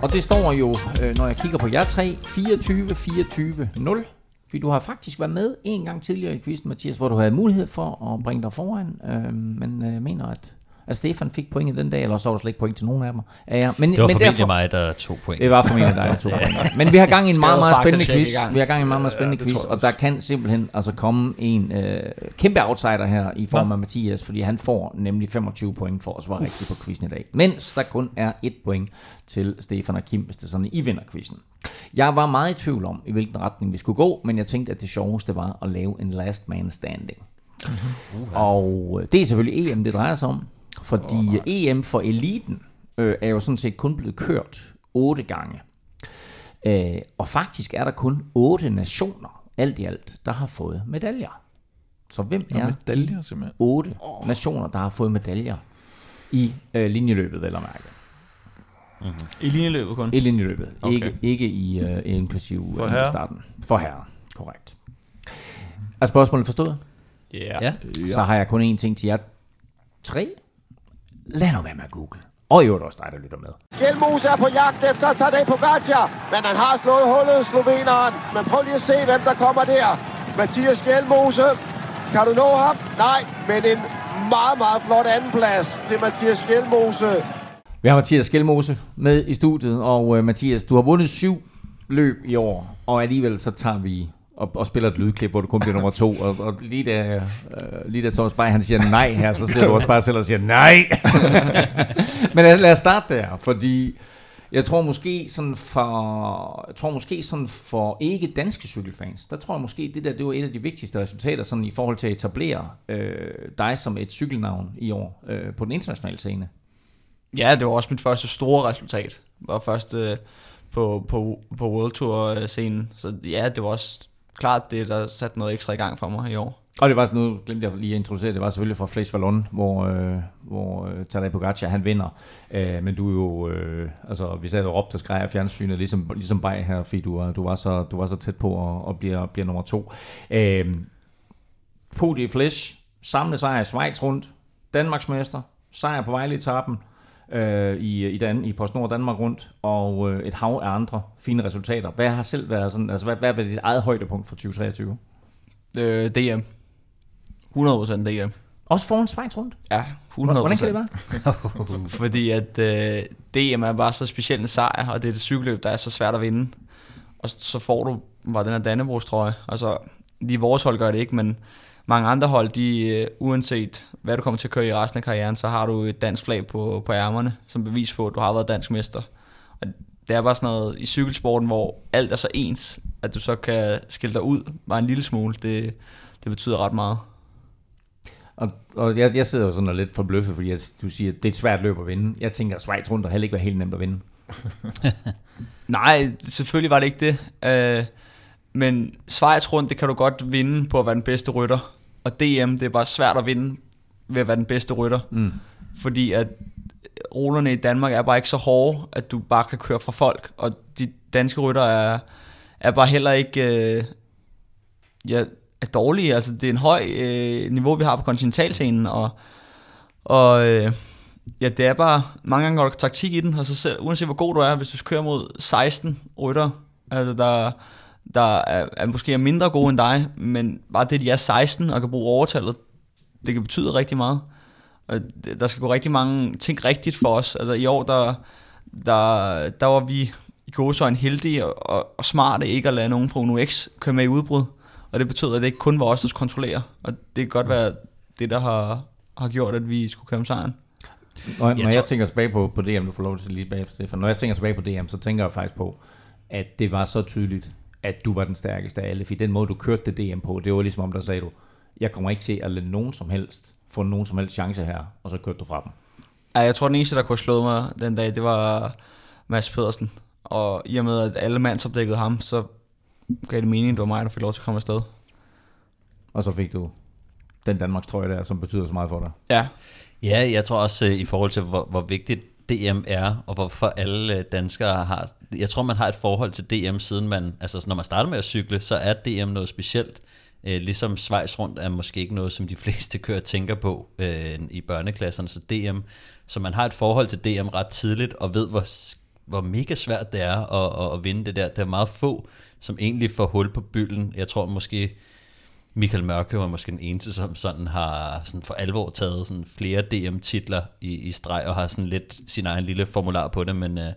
og det står jo, når jeg kigger på jer tre, 24-24-0. Fordi du har faktisk været med en gang tidligere i quizzen, Mathias, hvor du havde mulighed for at bringe dig foran, øh, men øh, mener, at at Stefan fik point den dag, eller så var der slet ikke point til nogen af dem. Ja, ja. Men, Det var men formentlig derfor, mig, der tog point. det var formentlig dig, der tog point. Men vi har gang i en meget, meget spændende quiz. i? Vi har gang i en meget, meget spændende Ja, quiz, og der kan simpelthen altså komme en øh, kæmpe outsider her i form af Mathias, fordi han får nemlig 25 point for at svare rigtigt på quizzen i dag. Mens der kun er et point til Stefan og Kim, hvis det er sådan, I vinder quizzen. Jeg var meget i tvivl om, i hvilken retning vi skulle gå, men jeg tænkte, at det sjoveste var at lave en last man standing. Og øh, det er selvfølgelig EM, det drejer sig om. Fordi oh, EM for eliten øh, er jo sådan set kun blevet kørt otte gange. Øh, og faktisk er der kun otte nationer, alt i alt, der har fået medaljer. Så hvem Nå, er medaljer de simpelthen. otte oh. nationer, der har fået medaljer i øh, linjeløbet, vel at mærke? I linjeløbet kun. I linjeløbet, okay. Ikke, ikke i øh, inklusiv For øh, herrer? starten. For herrer, korrekt. Er spørgsmålet forstået? Yeah. Ja. Ja. Så har jeg kun én ting til jer tre. Lad nu være med at google. Og i øvrigt også dig, der lytter med. Skelmose er på jagt efter Tadej Pogacar, men han har slået hullet, sloveneren. Men prøv lige at se, hvem der kommer der. Mathias Skelmose. Kan du nå ham? Nej, men en meget, meget flot andenplads til Mathias Skelmose. Vi har Mathias Skelmose med i studiet, og uh, Mathias, du har vundet syv løb i år, og alligevel så tager vi og, og spiller et lydklip, hvor du kun bliver nummer to, og, og lige da, øh, lige da Thomas Bay, han siger nej her, så siger du også bare selv og siger nej. Men lad, lad os starte der, fordi jeg tror måske sådan for, jeg tror måske sådan for ikke danske cykelfans, der tror jeg måske, det der det var et af de vigtigste resultater sådan i forhold til at etablere øh, dig som et cykelnavn i år øh, på den internationale scene. Ja, det var også mit første store resultat. Var først øh, på, på, på World Tour øh, scenen. Så ja, det var også klart det, der satte noget ekstra i gang for mig i år. Og det var sådan noget, glemte jeg lige at introducere, det var selvfølgelig fra Flesh Vallon, hvor, øh, hvor øh, Tadej Pogacar, han vinder. Øh, men du er jo, øh, altså vi sad og råbte og skreg af fjernsynet, ligesom, ligesom bag her, fordi du, var- du, var så, du var så tæt på at, at blive, blive nummer to. Øh, Podium Flesh, samlet sejr i Schweiz rundt, Danmarksmester, sejr på Vejle-etappen, øh, i, i, Dan, i PostNord Danmark rundt, og øh, et hav af andre fine resultater. Hvad har selv været sådan, altså hvad, hvad er dit eget højdepunkt for 2023? Øh, DM. 100% DM. Også foran Schweiz rundt? Ja, 100%. Hvordan kan det være? Fordi at øh, DM er bare så specielt en sejr, og det er det cykelløb, der er så svært at vinde. Og så, får du bare den her Dannebrogs-trøje. Altså, lige vores hold gør det ikke, men mange andre hold, de, øh, uanset hvad du kommer til at køre i resten af karrieren, så har du et dansk flag på, på ærmerne, som bevis på, at du har været dansk mester. Og det er bare sådan noget i cykelsporten, hvor alt er så ens, at du så kan skille dig ud bare en lille smule. Det, det betyder ret meget. Og, og jeg, jeg sidder jo sådan og lidt forbløffet, fordi jeg, du siger, at det er et svært løb at vinde. Jeg tænker, at Schweiz rundt har heller ikke været helt nemt at vinde. Nej, selvfølgelig var det ikke det. Øh, men Schweiz rundt, det kan du godt vinde på at være den bedste rytter. Og DM, det er bare svært at vinde ved at være den bedste rytter. Mm. Fordi at rullerne i Danmark er bare ikke så hårde, at du bare kan køre fra folk. Og de danske rytter er, er bare heller ikke øh, ja, er dårlige. Altså, det er en høj øh, niveau, vi har på kontinentalscenen. Og, og øh, ja, det er bare, mange gange går der taktik i den, og så selv, uanset hvor god du er, hvis du kører mod 16 rytter, altså der, der er, er måske er mindre gode end dig, men bare det, de er 16 og kan bruge overtallet, det kan betyde rigtig meget. Og der skal gå rigtig mange ting rigtigt for os. Altså i år, der, der, der var vi i gåsøjne heldige og, og, og smarte ikke at lade nogen fra Uno X køre med i udbrud. Og det betød, at det ikke kun var os, der skulle kontrollere. Og det kan godt være det, der har, har gjort, at vi skulle køre om sejren. Når, når Jeg jeg, tror- tænker tilbage på, på DM, du får lov til lige bagefter, Stefan. Når jeg tænker tilbage på DM, så tænker jeg faktisk på, at det var så tydeligt, at du var den stærkeste af alle. For den måde, du kørte det DM på, det var ligesom om, der sagde du, jeg kommer ikke til at lade nogen som helst få nogen som helst chance her, og så kørte du fra dem. Ja, jeg tror, den eneste, der kunne have slået mig den dag, det var Mads Pedersen. Og i og med, at alle mandsopdækkede ham, så gav det mening, at det var mig, der fik lov til at komme afsted. Og så fik du den Danmarks trøje der, som betyder så meget for dig. Ja, Ja, jeg tror også øh, i forhold til, hvor, hvor vigtigt DM er, og hvorfor alle øh, danskere har... Jeg tror, man har et forhold til DM, siden man... Altså, når man starter med at cykle, så er DM noget specielt. Øh, ligesom Schweiz rundt er måske ikke noget, som de fleste kører tænker på øh, i børneklasserne, så DM... Så man har et forhold til DM ret tidligt, og ved, hvor, hvor mega svært det er at, at, at vinde det der. Der er meget få, som egentlig får hul på bylden. Jeg tror måske... Michael Mørke var måske den eneste, som sådan har sådan for alvor taget sådan flere DM-titler i, i streg, og har sådan lidt sin egen lille formular på det, men, øh,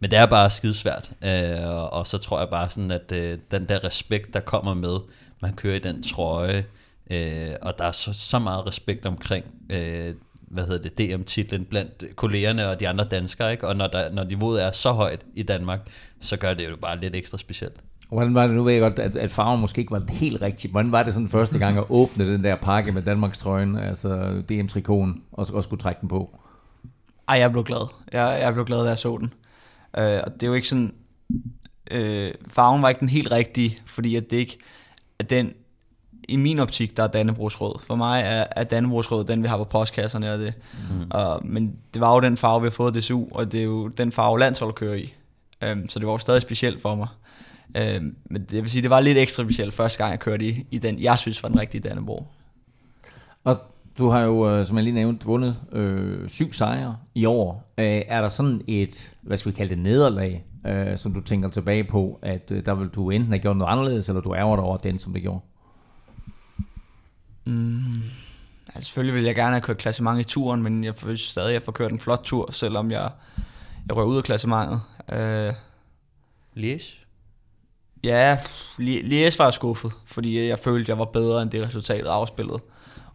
men det er bare skidesvært. Øh, og, og så tror jeg bare sådan, at øh, den der respekt, der kommer med, man kører i den trøje, øh, og der er så, så meget respekt omkring, øh, hvad hedder det, DM-titlen blandt kollegerne og de andre danskere, ikke? og når, der, når niveauet er så højt i Danmark, så gør det jo bare lidt ekstra specielt. Hvordan var det, nu ved jeg godt, at, at farven måske ikke var helt rigtig. Hvordan var det sådan første gang at åbne den der pakke med Danmarks trøjen, altså DM-trikonen, og, og skulle trække den på? Ej, jeg blev glad. Jeg, jeg blev glad, da jeg så den. Øh, og det er jo ikke sådan... Øh, farven var ikke den helt rigtige, fordi at det ikke er den... I min optik, der er Dannebrogs rød. For mig er, er Dannebrogs rød den, vi har på postkasserne. Og det. Mm. Og, men det var jo den farve, vi har fået i DSU, og det er jo den farve, landsholdet kører i. Um, så det var jo stadig specielt for mig. Um, men det vil sige, det var lidt ekstra specielt første gang, jeg kørte i, i den, jeg synes var den rigtige Dannebro. Og du har jo, øh, som jeg lige nævnte, vundet øh, syv sejre i år. Øh, er der sådan et, hvad skal vi kalde det, nederlag, øh, som du tænker tilbage på, at øh, der vil du enten have gjort noget anderledes, eller du ærger dig over den, som det gjorde? Altså, selvfølgelig ville jeg gerne have kørt klassement i turen, men jeg synes stadig, at jeg får kørt en flot tur, selvom jeg, jeg rører ud af klassementet. Uh, Liège? Ja, Li- Lies var jeg skuffet, fordi jeg følte, jeg var bedre end det resultat afspillet.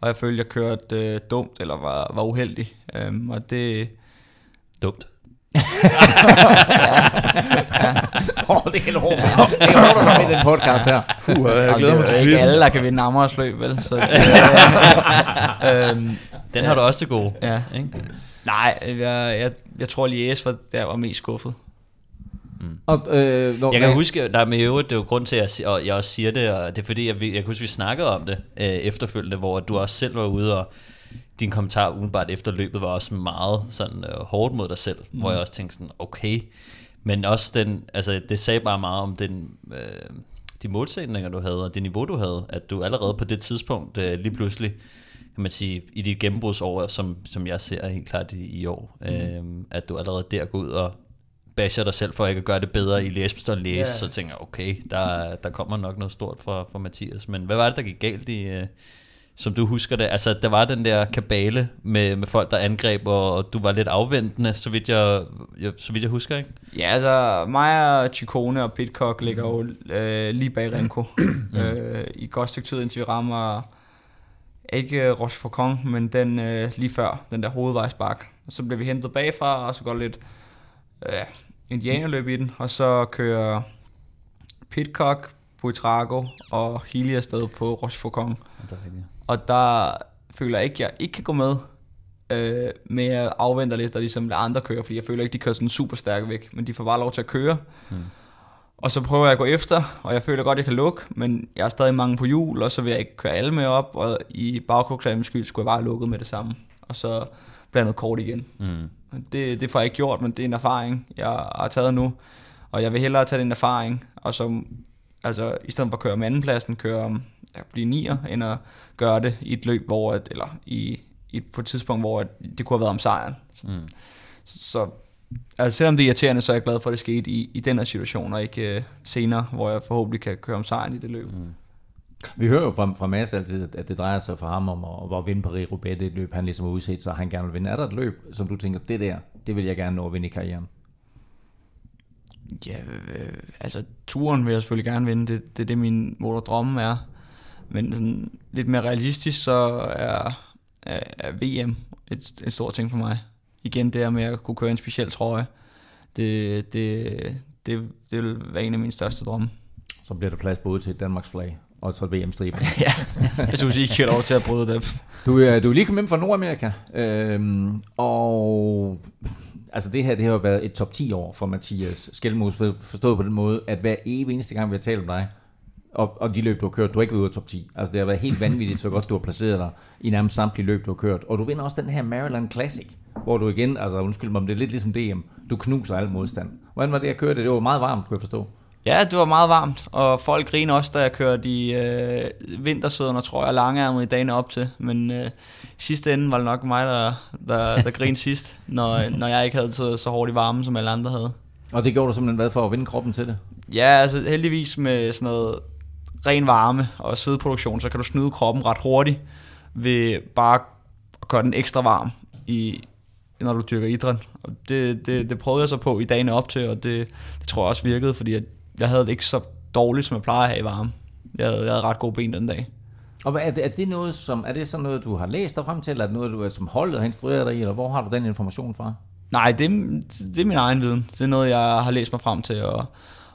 Og jeg følte, jeg kørte uh, dumt eller var, var uheldig. Um, og det, Dumt. Åh, oh, det er en hård, det er hårdt at komme i den podcast her. Uh, jeg Jamen, glæder mig til ikke alle, der kan vinde Amagers løb, vel? Så det, øhm, Den har du også til gode. ja. Ikke? Nej, jeg, jeg, jeg tror, Lies var der, jeg var mest skuffet. Og, øh, når, Jeg kan huske, der er med øvrigt, det er jo grund til, at jeg, og jeg også siger det, og det er fordi, jeg, jeg kan huske, vi snakkede om det øh, efterfølgende, hvor du også selv var ude, og din kommentar umiddelbart efter løbet var også meget sådan øh, hårdt mod dig selv, mm. hvor jeg også tænkte sådan, okay, men også den, altså det sagde bare meget om den, øh, de målsætninger, du havde, og det niveau, du havde, at du allerede på det tidspunkt øh, lige pludselig, kan man sige, i dit gennembrudsår, som, som jeg ser helt klart i, i år, mm. øh, at du allerede der går ud og basher dig selv for ikke at gøre det bedre i Læsbestad og Læs, Ja. så tænker jeg, okay, der, der kommer nok noget stort fra, fra Mathias. Men hvad var det, der gik galt i, øh, som du husker det? Altså, der var den der kabale med, med folk, der angreb, og, og du var lidt afventende, så vidt jeg, jeg, så vidt jeg husker, ikke? Ja, altså mig og Chikone og Pitcock ligger jo øh, lige bag Renko. øh, I et godt stykke tid, indtil vi rammer ikke Rochefoucauld, men den øh, lige før, den der hovedvejsbak. Og så bliver vi hentet bagfra, og så går lidt øh, indianerløb i den, og så kører Pitcock, Buitrago og Healy afsted på Rochefoucauld. Og der føler jeg ikke, at jeg ikke kan gå med, øh, med at afvente lidt og ligesom lade andre køre, fordi jeg føler ikke, de kører sådan super stærkt væk, men de får bare lov til at køre. Mm. Og så prøver jeg at gå efter, og jeg føler godt, at jeg kan lukke, men jeg er stadig mange på hjul, og så vil jeg ikke køre alle med op, og i bagkloksklamens skyld skulle jeg bare have lukket med det samme. Og så blandet kort igen. Mm. Det, det får jeg ikke gjort, men det er en erfaring, jeg har taget nu. Og jeg vil hellere tage den erfaring, og så altså, i stedet for at køre om andenpladsen, køre om at blive nier, end at gøre det i et løb, hvor, at, eller i, i, på et tidspunkt, hvor at det kunne have været om sejren. Mm. Så altså, selvom det er irriterende, så er jeg glad for, at det skete i, i den her situation, og ikke øh, senere, hvor jeg forhåbentlig kan køre om sejren i det løb. Mm. Vi hører jo fra, fra Mads altid, at- det drejer sig for ham om at, at vinde Paris-Roubaix. Det et løb, han ligesom har udset sig, han gerne vil vinde. Er der et løb, som du tænker, det der, det vil jeg gerne nå at vinde i karrieren? Ja, øh, altså turen vil jeg selvfølgelig gerne vinde. Det, det er det, min mål og drømme er. Men sådan, lidt mere realistisk, så er, er, er VM et, et stort ting for mig. igen det her med at kunne køre en speciel trøje, det, det, det, det vil være en af mine største drømme. Så bliver der plads både til Danmarks flag og så VM-striben. ja, jeg synes ikke, jeg har lov til at bryde dem. Du, er- du er lige kommet hjem fra Nordamerika, øhm, og altså det her det har jo været et top 10 år for Mathias Skelmos, for- forstået på den måde, at hver evig eneste gang, vi har talt om dig, og, og de løb, du har kørt, du har ikke været ude af top 10. Altså det har været helt vanvittigt, så godt du har placeret dig i nærmest samtlige løb, du har kørt. Og du vinder også den her Maryland Classic, hvor du igen, altså undskyld mig, men det er lidt ligesom DM, du knuser al modstand. Hvordan var det at køre det? Det var meget varmt, kunne jeg forstå. Ja, det var meget varmt, og folk griner også, da jeg kørte i øh, vintersøderne, tror jeg, langærmet i dagene op til. Men øh, sidste ende var det nok mig, der, der, der grinede sidst, når, når jeg ikke havde så, så hårdt i varmen, som alle andre havde. Og det gjorde du simpelthen hvad for at vinde kroppen til det? Ja, altså heldigvis med sådan noget ren varme og svedproduktion, så kan du snyde kroppen ret hurtigt ved bare at gøre den ekstra varm, i, når du dyrker idræt. Og det, det, det prøvede jeg så på i dagene op til, og det, det tror jeg også virkede, fordi at jeg havde det ikke så dårligt, som jeg plejer at have i varme. Jeg havde, jeg havde ret gode ben den dag. Og er det, er det noget, som, er det sådan noget, du har læst dig frem til, eller er det noget, du er som holdet har instrueret dig i, eller hvor har du den information fra? Nej, det, er- det er min egen viden. Det er noget, jeg har læst mig frem til, og,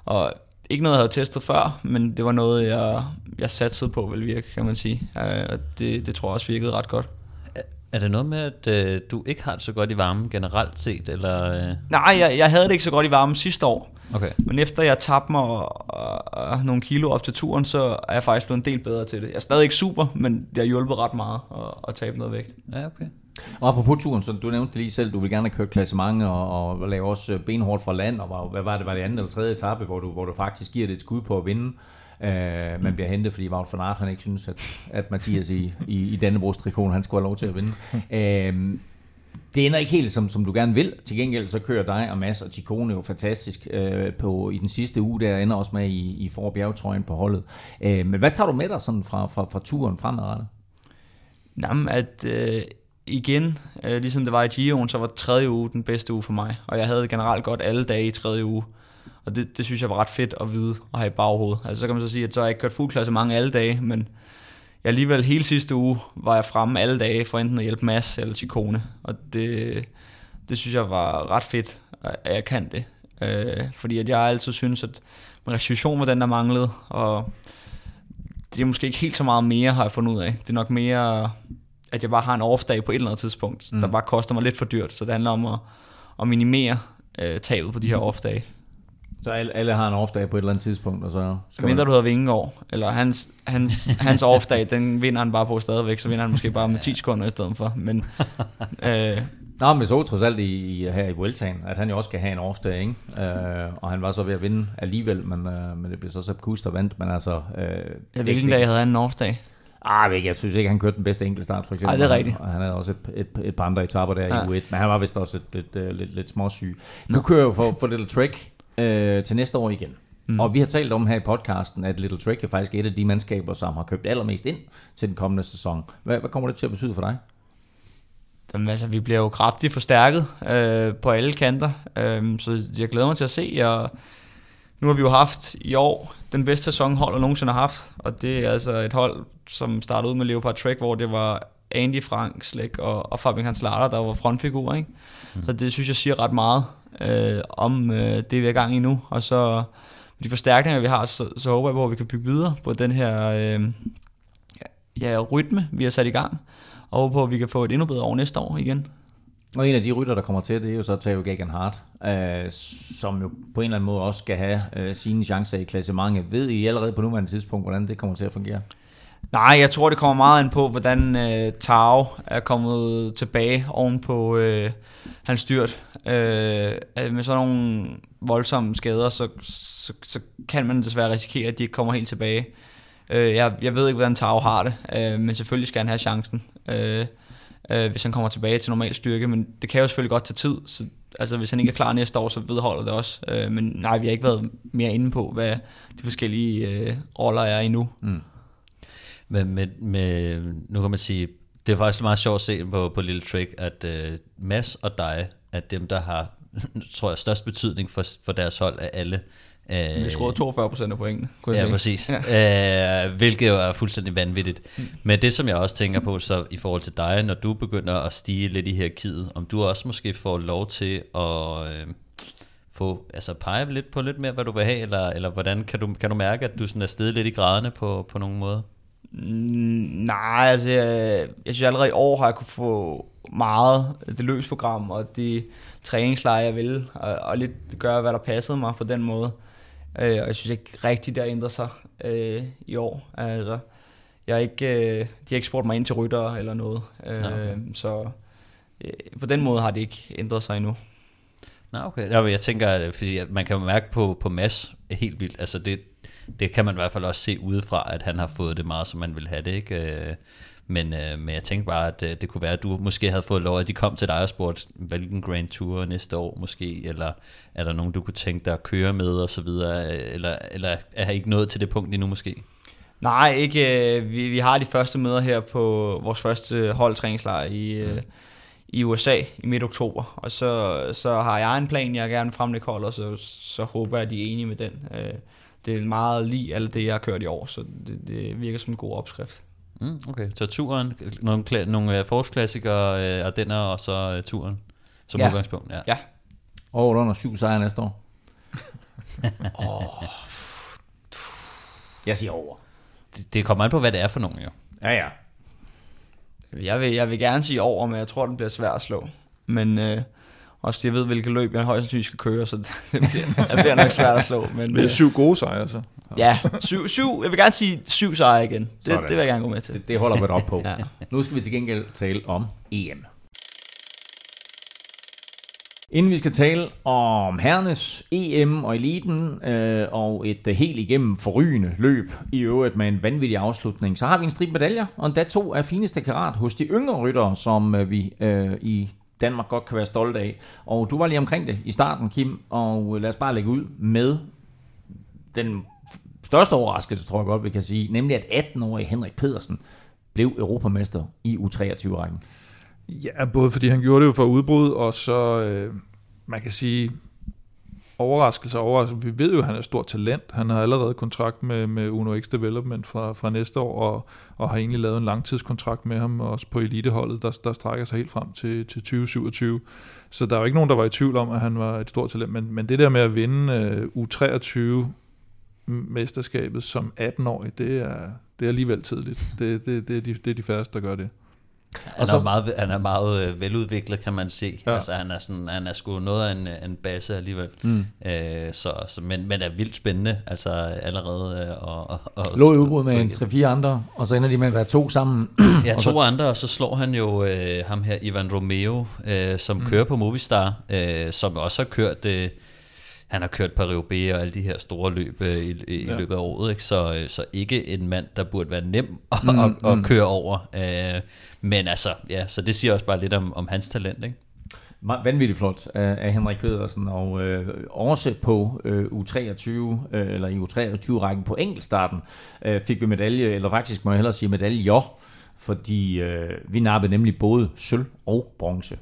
og ikke noget, jeg havde testet før, men det var noget, jeg, jeg satsede på vil virke, kan man sige. Øh, Og det, det tror jeg også virkede ret godt. Er det noget med, at øh, du ikke har det så godt i varmen generelt set, eller... Øh? Nej, jeg, jeg havde det ikke så godt i varmen sidste år. Okay. Men efter jeg tabte mig og, og, og nogle kilo op til turen, så er jeg faktisk blevet en del bedre til det. Jeg er stadig ikke super, men det har hjulpet ret meget at, at tabe noget vægt. Ja, okay. Og apropos turen, så du nævnte lige selv, du vil gerne have kørt klassement og, og lave også øh, benhårdt fra land, og var, hvad var det, var det anden eller tredje etape, hvor du, hvor du faktisk giver det et skud på at vinde. Uh, man bliver hentet, fordi Wout van Aert, han ikke synes, at, at Mathias i, i, i Dannebrogs trikoten, han skulle have lov til at vinde. Uh, det ender ikke helt, som, som du gerne vil. Til gengæld så kører dig og Mads og Chikone jo fantastisk øh, på, i den sidste uge, der ender også med i, i for bjergetrøjen på holdet. Øh, men hvad tager du med dig sådan fra, fra, fra turen fremadrettet? Jamen, at øh, igen, øh, ligesom det var i Giroen, så var tredje uge den bedste uge for mig. Og jeg havde generelt godt alle dage i tredje uge. Og det, det synes jeg var ret fedt at vide og have i baghovedet. Altså så kan man så sige, at så har jeg ikke kørt fuld klasse mange alle dage, men jeg alligevel hele sidste uge var jeg fremme alle dage for enten at hjælpe Mads eller Chikone. Og det, det synes jeg var ret fedt, at jeg kan det. Øh, fordi at jeg altid synes, at min restitution var den, der manglede, og det er måske ikke helt så meget mere, har jeg fundet ud af. Det er nok mere, at jeg bare har en off-dag på et eller andet tidspunkt, mm. der bare koster mig lidt for dyrt. Så det handler om at, at minimere øh, tabet på de her off-dage. Så alle, alle har en off-dag på et eller andet tidspunkt, og så Så mindre du hedder Vingegaard, eller hans, hans, hans off-dag, den vinder han bare på stadigvæk, så vinder han måske bare med 10 sekunder i stedet for. Men øh, Nå, men så trods alt i, i, her i Vueltaen, at han jo også skal have en off-dag, ikke? Øh, og han var så ved at vinde alligevel, men, øh, men det blev så Sepp Kuss, der vandt, men altså... Øh, det- hvilken dag havde han en off-dag? Ah, jeg, ved ikke, jeg synes ikke, han kørte den bedste enkeltstart, for eksempel. Ej, det er rigtigt. Og han havde også et, et, et par andre etaper der Ja. i U1, men han var vist også et, et, et, lidt, lidt småsyg. Du kører jo for, for Little Trick øh, til næste år igen. Mm. Og vi har talt om her i podcasten, at Little Trick er faktisk et af de mandskaber, som har købt allermest ind til den kommende sæson. Hvad, hvad kommer det til at betyde for dig? Jamen, altså, vi bliver jo kraftigt forstærket øh, på alle kanter, øh, så jeg glæder mig til at se. Og nu har vi jo haft i år den bedste sæson holdet nogensinde har haft, og det er altså et hold, som startede ud med Leopard Trek, hvor det var Andy Frank, Slæk og, og Fabian Hans Larter, der var frontfigurer. Ikke? Mm. Så det synes jeg siger ret meget øh, om øh, det, vi er i gang i nu. Og så med de forstærkninger, vi har, så, så håber jeg på, at vi kan bygge videre på den her øh, ja, rytme, vi har sat i gang. Og håber på, at vi kan få et endnu bedre år næste år igen. Og en af de rytter, der kommer til, det er jo så Theo Gagan Hart, øh, som jo på en eller anden måde også skal have øh, sine chancer i klassementet. Ved I allerede på nuværende tidspunkt, hvordan det kommer til at fungere? Nej, jeg tror, det kommer meget an på, hvordan øh, Tao er kommet tilbage oven på øh, hans styrt. Øh, øh, med sådan nogle voldsomme skader, så, så, så kan man desværre risikere, at de ikke kommer helt tilbage. Øh, jeg, jeg ved ikke, hvordan Tao har det, øh, men selvfølgelig skal han have chancen, øh, øh, hvis han kommer tilbage til normal styrke. Men det kan jo selvfølgelig godt tage tid, så altså, hvis han ikke er klar næste år, så vedholder det også. Øh, men nej, vi har ikke været mere inde på, hvad de forskellige øh, roller er endnu. Mm. Men med, med, nu kan man sige, det er faktisk meget sjovt at se på, på Lille Trick, at uh, Mads og dig er dem, der har, tror jeg, størst betydning for, for deres hold af alle. Vi scorede 42 procent af pointene, kunne jeg Ja, se. præcis. Ja. Øh, hvilket jo er fuldstændig vanvittigt. Men det, som jeg også tænker på, så i forhold til dig, når du begynder at stige lidt i hierarkiet, om du også måske får lov til at øh, få, altså pege lidt på lidt mere, hvad du vil have, eller, eller hvordan kan du, kan du mærke, at du sådan er steget lidt i graderne på, på nogle måder? Nej, altså jeg, jeg synes allerede i år har jeg kunne få meget det løbsprogram og de træningslejre, jeg ville, og, og lidt gøre, hvad der passede mig på den måde. Øh, og jeg synes ikke rigtigt, det har ændret sig øh, i år. Altså, jeg er ikke, øh, de har ikke spurgt mig ind til rytter eller noget, øh, okay. så øh, på den måde har det ikke ændret sig endnu. Nå, okay. Jeg tænker, fordi man kan mærke på, på Mads helt vildt, altså det, det kan man i hvert fald også se udefra, at han har fået det meget, som man vil have det, ikke? Øh, Men, øh, men jeg tænkte bare, at øh, det kunne være, at du måske havde fået lov, at de kom til dig og spurgte, hvilken Grand Tour næste år måske, eller er der nogen, du kunne tænke dig at køre med, og så videre, eller, eller er I ikke nået til det punkt endnu måske? Nej, ikke. øh, Vi, vi har de første møder her på vores første holdtræningslejr i, øh, i USA i midt oktober. Og så, så har jeg en plan, jeg gerne vil fremlægge hold, og så, så håber jeg, at de er enige med den. Øh, Det er meget lige alt det, jeg har kørt i år, så det, det virker som en god opskrift. Mm, okay, så turen, nogle, kla- nogle øh, forårsklassikere, øh, Ardenner og så øh, turen som Ja. udgangspunkt. Ja. Ja, Over under syv sejre næste år. Jeg siger over. Det, det kommer an på, hvad det er for nogen jo. Ja, ja. jeg vil, jeg vil gerne sige over, men jeg tror, den bliver svær at slå. Men øh, også fordi jeg ved, hvilke løb jeg højst sandsynligt skal køre, så det bliver, det bliver nok svært at slå. Men, Det er øh, syv gode sejre, så. ja, syv, syv, jeg vil gerne sige syv sejre igen. Det, Sådan. det vil jeg gerne gå med til. Det, det holder vi op på. Ja. Nu skal vi til gengæld tale om EM. Inden vi skal tale om herrenes EM og eliten øh, og et øh, helt igennem forrygende løb, i øvrigt med en vanvittig afslutning, så har vi en stribe medaljer, og endda to af fineste karat hos de yngre ryttere, som øh, vi øh, i Danmark godt kan være stolte af. Og du var lige omkring det i starten, Kim, og øh, lad os bare lægge ud med den største overraskelse, tror jeg godt, vi kan sige, nemlig at 18-årige Henrik Pedersen blev europamester i U23-rækken. Ja, både fordi han gjorde det jo for udbrud, og så, øh, man kan sige, overraskelse over, altså, vi ved jo, at han er stort talent. Han har allerede kontrakt med, med Uno X Development fra, fra næste år, og, og har egentlig lavet en langtidskontrakt med ham, også på eliteholdet, der, der strækker sig helt frem til, til 2027. Så der er jo ikke nogen, der var i tvivl om, at han var et stort talent, men, men det der med at vinde øh, U23 mesterskabet som 18-årig, det er, det er alligevel tidligt. Det, det, det, er de, det er de færreste, der gør det. Han, så- er meget, han er meget øh, veludviklet, kan man se. Ja. Altså, han er, sådan, han er sgu noget af en, øh, en basse alligevel. Mm. Øh, så, så, men, men er vildt spændende, altså allerede. Øh, og, og, og, Lå i udbrud med en 3-4 andre, og så ender de med at være to sammen. Ja, to andre, og så slår han jo øh, ham her, Ivan Romeo, øh, som mm. kører på Movistar, øh, som også har kørt... Øh, han har kørt Paris-Roubaix og alle de her store løb øh, i, i ja. løbet af året, ikke? Så, øh, så ikke en mand, der burde være nem at, mm, at, at køre over. Øh, men altså, ja, så det siger også bare lidt om, om hans talent, ikke? Vanvittigt flot af, af Henrik Pedersen, og øh, også på øh, U23, øh, eller i U23-rækken på enkeltstarten, øh, fik vi medalje, eller faktisk må jeg hellere sige medaljer, fordi øh, vi nappede nemlig både sølv og bronze.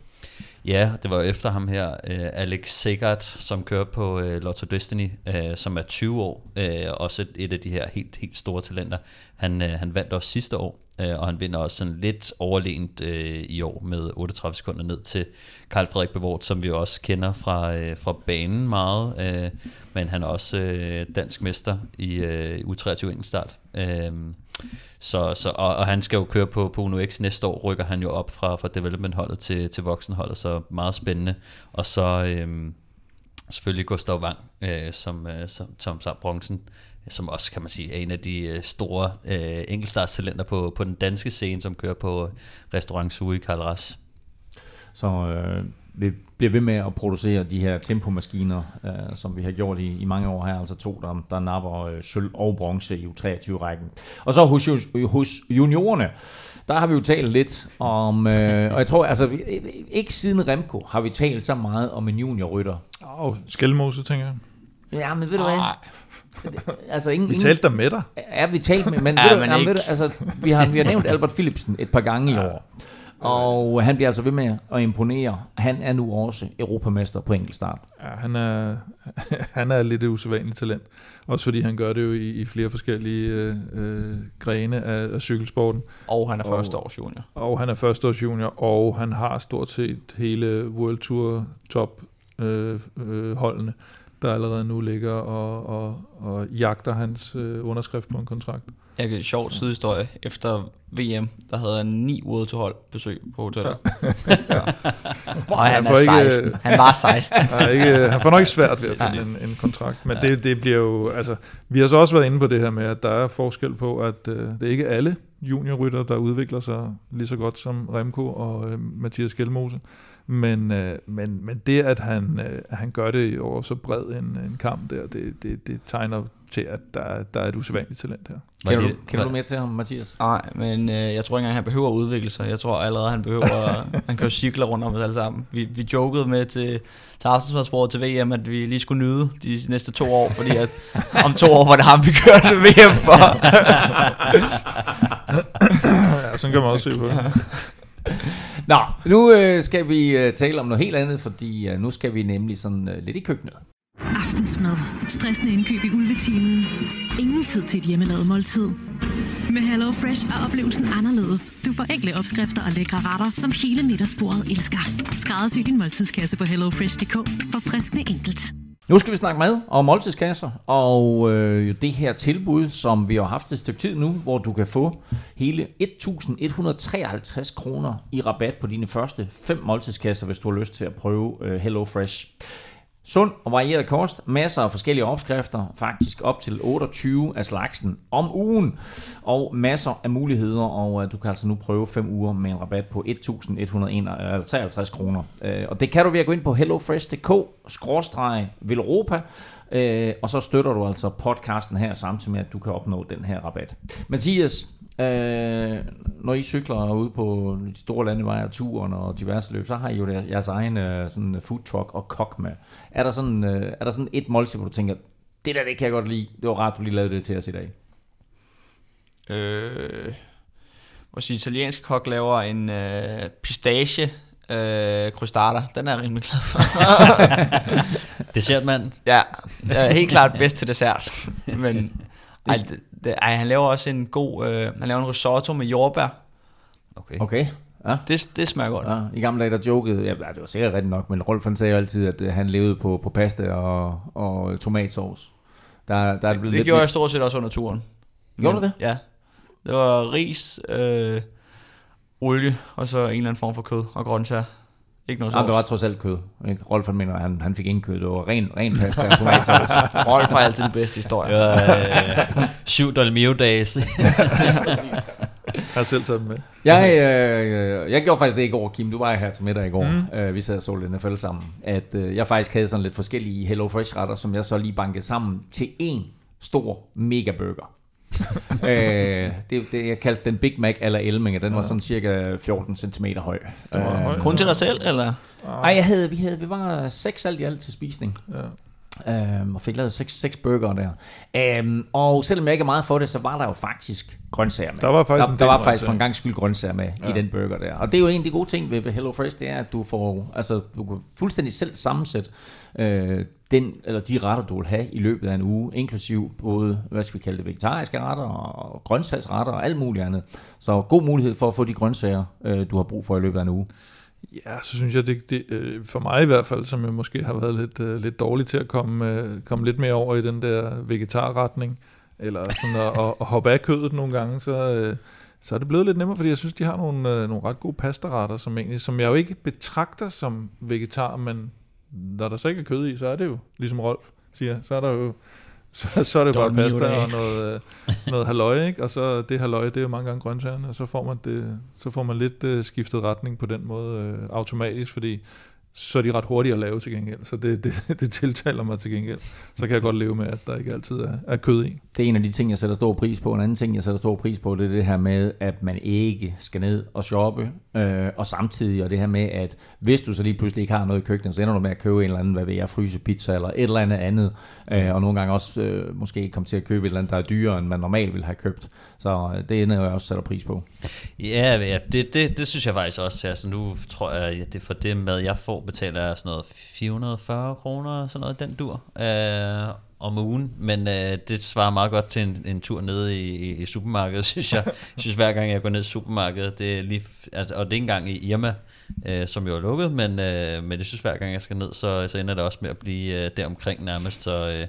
Ja, det var efter ham her, øh, Alex Segard, som kører på øh, Lotto Destiny, øh, som er 20 år, øh, også et, af de her helt, helt store talenter. Han, øh, han vandt også sidste år, øh, og han vinder også sådan lidt overlegent øh, i år med 38 sekunder ned til Karl Frederik Bevort, som vi også kender fra, øh, fra banen meget, øh, men han er også øh, dansk mester i øh, U23 enkeltstart. Øhm, så, så, og, og han skal jo køre på, på Uno X næste år, rykker han jo op fra, fra development-holdet til, til voksenholdet, så meget spændende. Og så øhm, selvfølgelig Gustav Wang, øh, som, øh, som, som, som bronzen, som også kan man sige er en af de øh, store øh, enkeltstartstalenter på, på den danske scene, som kører på øh, Restaurant Sui i Karl Ras. Så øh, vi bliver ved med at producere de her tempomaskiner, øh, som vi har gjort i, i mange år her, altså to, der, der napper øh, sølv og bronze i U23-rækken. Og så hos, hos juniorerne, der har vi jo talt lidt om, øh, og jeg tror, altså ikke siden Remco har vi talt så meget om en juniorrytter. Åh, oh, Skelmose, tænker jeg. Ja, men ved du hvad? Altså, ingen, Vi talte der med dig. Ja, vi talte med, men, Ja, ved du, men jamen, ved du, altså, vi, har, vi har nævnt Albert Philipsen et par gange i år. Og han bliver altså ved med at imponere. Han er nu også europamester på enkeltstart. Ja, han er, han er lidt et usædvanligt talent. Også fordi han gør det jo i, i flere forskellige øh, øh, grene af, af cykelsporten. Og han er Og- første års junior. Og han er førsteårs junior, og han har stort set hele World Tour top øh, øh, holdene, der allerede nu ligger og, og, og jagter hans øh, underskrift på en kontrakt. Jeg kan sjov sidehistorie. Efter VM, der havde han ni World to hold besøg på hotellet. Ja. Og han får er ikke, 16. Han var 16. Han, er ikke, han får nok ikke svært ved at finde en, en kontrakt, men det, det bliver jo, altså, vi har så også været inde på det her med, at der er forskel på, at øh, det er ikke alle juniorrytter, der udvikler sig lige så godt som Remco og øh, Mathias Gjelmose, men, øh, men, men det, at han, øh, han gør det over så bred en, en kamp der, det, det, det tegner til, at der, er- der er et usædvanligt talent her. Kender, du, kender du mere til ham, Mathias? Nej, men øh, jeg tror ikke engang, han behøver at udvikle sig. Jeg tror allerede, han behøver... han kan jo cykle rundt om os alle sammen. Vi, vi jokede med til, til Aftensmadsporet til VM, at vi lige skulle nyde de næste to år, fordi at om to år var det ham, vi kørte VM for. Ja, sådan kan man også se på det. Nå, nu øh, skal vi øh, tale om noget helt andet, fordi øh, nu skal vi nemlig sådan øh, lidt i køkkenet. Aftensmad. Stressende indkøb i ulvetimen. Ingen tid til et hjemmelavet måltid. Med Hello Fresh er oplevelsen anderledes. Du får enkle opskrifter og lækre retter, som hele middagsbordet elsker. Skræddersy din måltidskasse på hellofresh.dk. Forfriskende enkelt. Nu skal vi snakke mad og måltidskasser, og øh, jo det her tilbud, som vi har haft et stykke tid nu, hvor du kan få hele 1.153 kroner i rabat på dine første fem måltidskasser, hvis du har lyst til at prøve øh, Hello Fresh. Sund og varieret kost, masser af forskellige opskrifter, faktisk op til 28 af slagsen om ugen, og masser af muligheder, og øh, du kan altså nu prøve 5 uger med en rabat på 1.153 kroner. Øh, og det kan du ved at gå ind på hellofresh.dk, skråstreg Velropa, øh, og så støtter du altså podcasten her, samtidig med, at du kan opnå den her rabat. Mathias, Øh, når I cykler ude på de store landeveje og turen og diverse løb, så har I jo der- jeres egen øh, sådan food truck og kok med. Er der sådan, øh, er der sådan et måltid, hvor du tænker, det der, det kan jeg godt lide. Det var rart, du lige lavede det til os i dag. øh, vores italienske kok laver en øh, pistache øh, crostata. Den er jeg rimelig glad for. Dessertmand. Ja, helt klart bedst til dessert. Men ej, det, det, ej, han laver også en god, øh, han laver en risotto med jordbær. Okay. Okay. Ja. Det, det smager godt. Ja, I gamle dage, der jokede, ja, det var sikkert rigtigt nok, men Rolf han sagde jo altid, at øh, han levede på, på pasta og, og tomatsauce. Der, der er det blevet Det lidt gjorde mere- jeg stort set også under turen. Gjorde du det? Ja. Det var ris, øh, olie, og så en eller anden form for kød og grøntsager. Ikke noget Jamen, det var sovs. trods alt kød. Ikke? Rolf han mener, han, han fik ingen kød. Det var ren, ren pasta og tomatsauce. Rolf har altid de bedste historier. Øh, syv Dolmio days. Jeg har selv taget dem med. Jeg, øh, jeg gjorde faktisk det i går, Kim. Du var her til middag i går. Mm. Øh, vi sad og så lidt NFL sammen. At øh, jeg faktisk havde sådan lidt forskellige Hello Fresh retter, som jeg så lige bankede sammen til en stor mega burger. øh, det, det, jeg kaldte den Big Mac eller Elming, den var sådan cirka 14 cm høj. var høj. Kun til dig selv, eller? Ej, jeg havde, vi, havde, vi var seks alt i alt til spisning. Ja. Øhm, og fik lavet seks, seks burger der. Øhm, og selvom jeg ikke er meget for det, så var der jo faktisk grøntsager med. Der var faktisk der, en der var faktisk grøntsager. for en gang skyld grøntsager med ja. i den burger der. Og det er jo en af de gode ting ved, ved Hello Fresh, det er, at du får, altså du kan fuldstændig selv sammensætte øh, den, eller de retter, du vil have i løbet af en uge, inklusiv både, hvad skal vi kalde det, vegetariske retter og grøntsagsretter og alt muligt andet. Så god mulighed for at få de grøntsager, øh, du har brug for i løbet af en uge. Ja, så synes jeg, det, det øh, for mig i hvert fald, som jeg måske har været lidt, øh, lidt dårlig til at komme, øh, komme lidt mere over i den der vegetarretning, eller sådan at, at, at hoppe af kødet nogle gange, så, så er det blevet lidt nemmere, fordi jeg synes, de har nogle, nogle ret gode pastaretter, som, egentlig, som jeg jo ikke betragter som vegetar, men når der så ikke er kød i, så er det jo, ligesom Rolf siger, så er der jo så, så er det bare pasta og noget, øh, noget halløj, ikke? og så det halløj, det er jo mange gange grøntsagerne, og så får man, det, så får man lidt øh, skiftet retning på den måde øh, automatisk, fordi så er de ret hurtige at lave til gengæld, så det, det, det tiltaler mig til gengæld. Så kan jeg godt leve med, at der ikke altid er, er kød i. det er en af de ting, jeg sætter stor pris på. En anden ting, jeg sætter stor pris på, det er det her med, at man ikke skal ned og shoppe. Øh, og samtidig, og det her med, at hvis du så lige pludselig ikke har noget i køkkenet, så ender du med at købe en eller anden, hvad ved jeg, fryse pizza eller et eller andet andet. Øh, og nogle gange også øh, måske komme til at købe et eller andet, der er dyrere, end man normalt ville have købt. Så øh, det ender jeg også sætter pris på. Ja, ja det, det, det synes jeg faktisk også. Altså, nu tror jeg, at det for det mad, jeg får, betaler jeg sådan noget 440 kroner, sådan noget den dur. Øh, om ugen, men øh, det svarer meget godt til en, en tur ned i, i, i supermarkedet, synes jeg. jeg synes hver gang jeg går ned i supermarkedet, det er lige, altså, og det er ikke engang i Irma, øh, som jo er lukket, men, øh, men jeg synes hver gang jeg skal ned, så, så ender det også med at blive øh, deromkring nærmest, så, øh,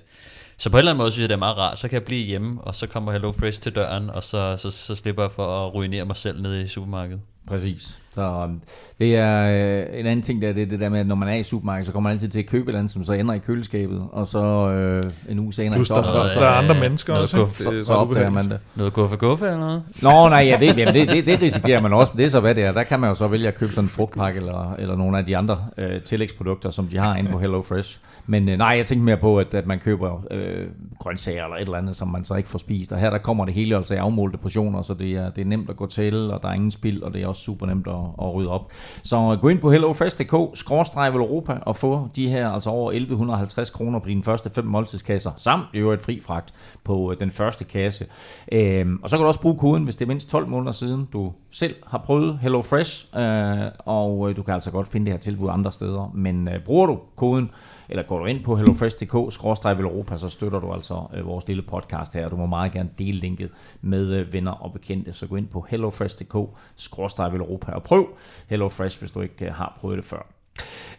så på en eller anden måde synes jeg, det er meget rart. Så kan jeg blive hjemme, og så kommer Hello Fresh til døren, og så, så, så slipper jeg for at ruinere mig selv nede i supermarkedet. Præcis. Så um, det er øh, en anden ting, der det, det der med, at når man er i supermarkedet, så kommer man altid til at købe et eller andet, som så ender i køleskabet, og så øh, en uge senere Plus så, der, så, der, så, der er andre mennesker noget også. guf- ikke? så, er så ret opdager man det. Noget guffe guffe eller noget? Nå, nej, ja, det, jamen, det, det, det risikerer man også. Det er så, hvad det er. Der kan man jo så vælge at købe sådan en frugtpakke eller, eller nogle af de andre øh, tillægsprodukter, som de har inde på Hello Fresh. Men øh, nej, jeg tænker mere på, at, at man køber øh, grøntsager eller et eller andet, som man så ikke får spist. Og her der kommer det hele altså i afmålte portioner, så det er, det er nemt at gå til, og der er ingen spild, og det er også super nemt at, at rydde op. Så gå ind på hellofresh.dk, skråstreg Europa, og få de her altså over 1150 kroner på dine første fem måltidskasser, samt jo et fri fragt på øh, den første kasse. Øhm, og så kan du også bruge koden, hvis det er mindst 12 måneder siden, du selv har prøvet HelloFresh, øh, og øh, du kan altså godt finde det her tilbud andre steder. Men øh, bruger du koden, eller går du ind på hellofresh.dk-europa, så støtter du altså øh, vores lille podcast her. Du må meget gerne dele linket med øh, venner og bekendte, så gå ind på hellofresh.dk-europa og prøv HelloFresh, hvis du ikke øh, har prøvet det før.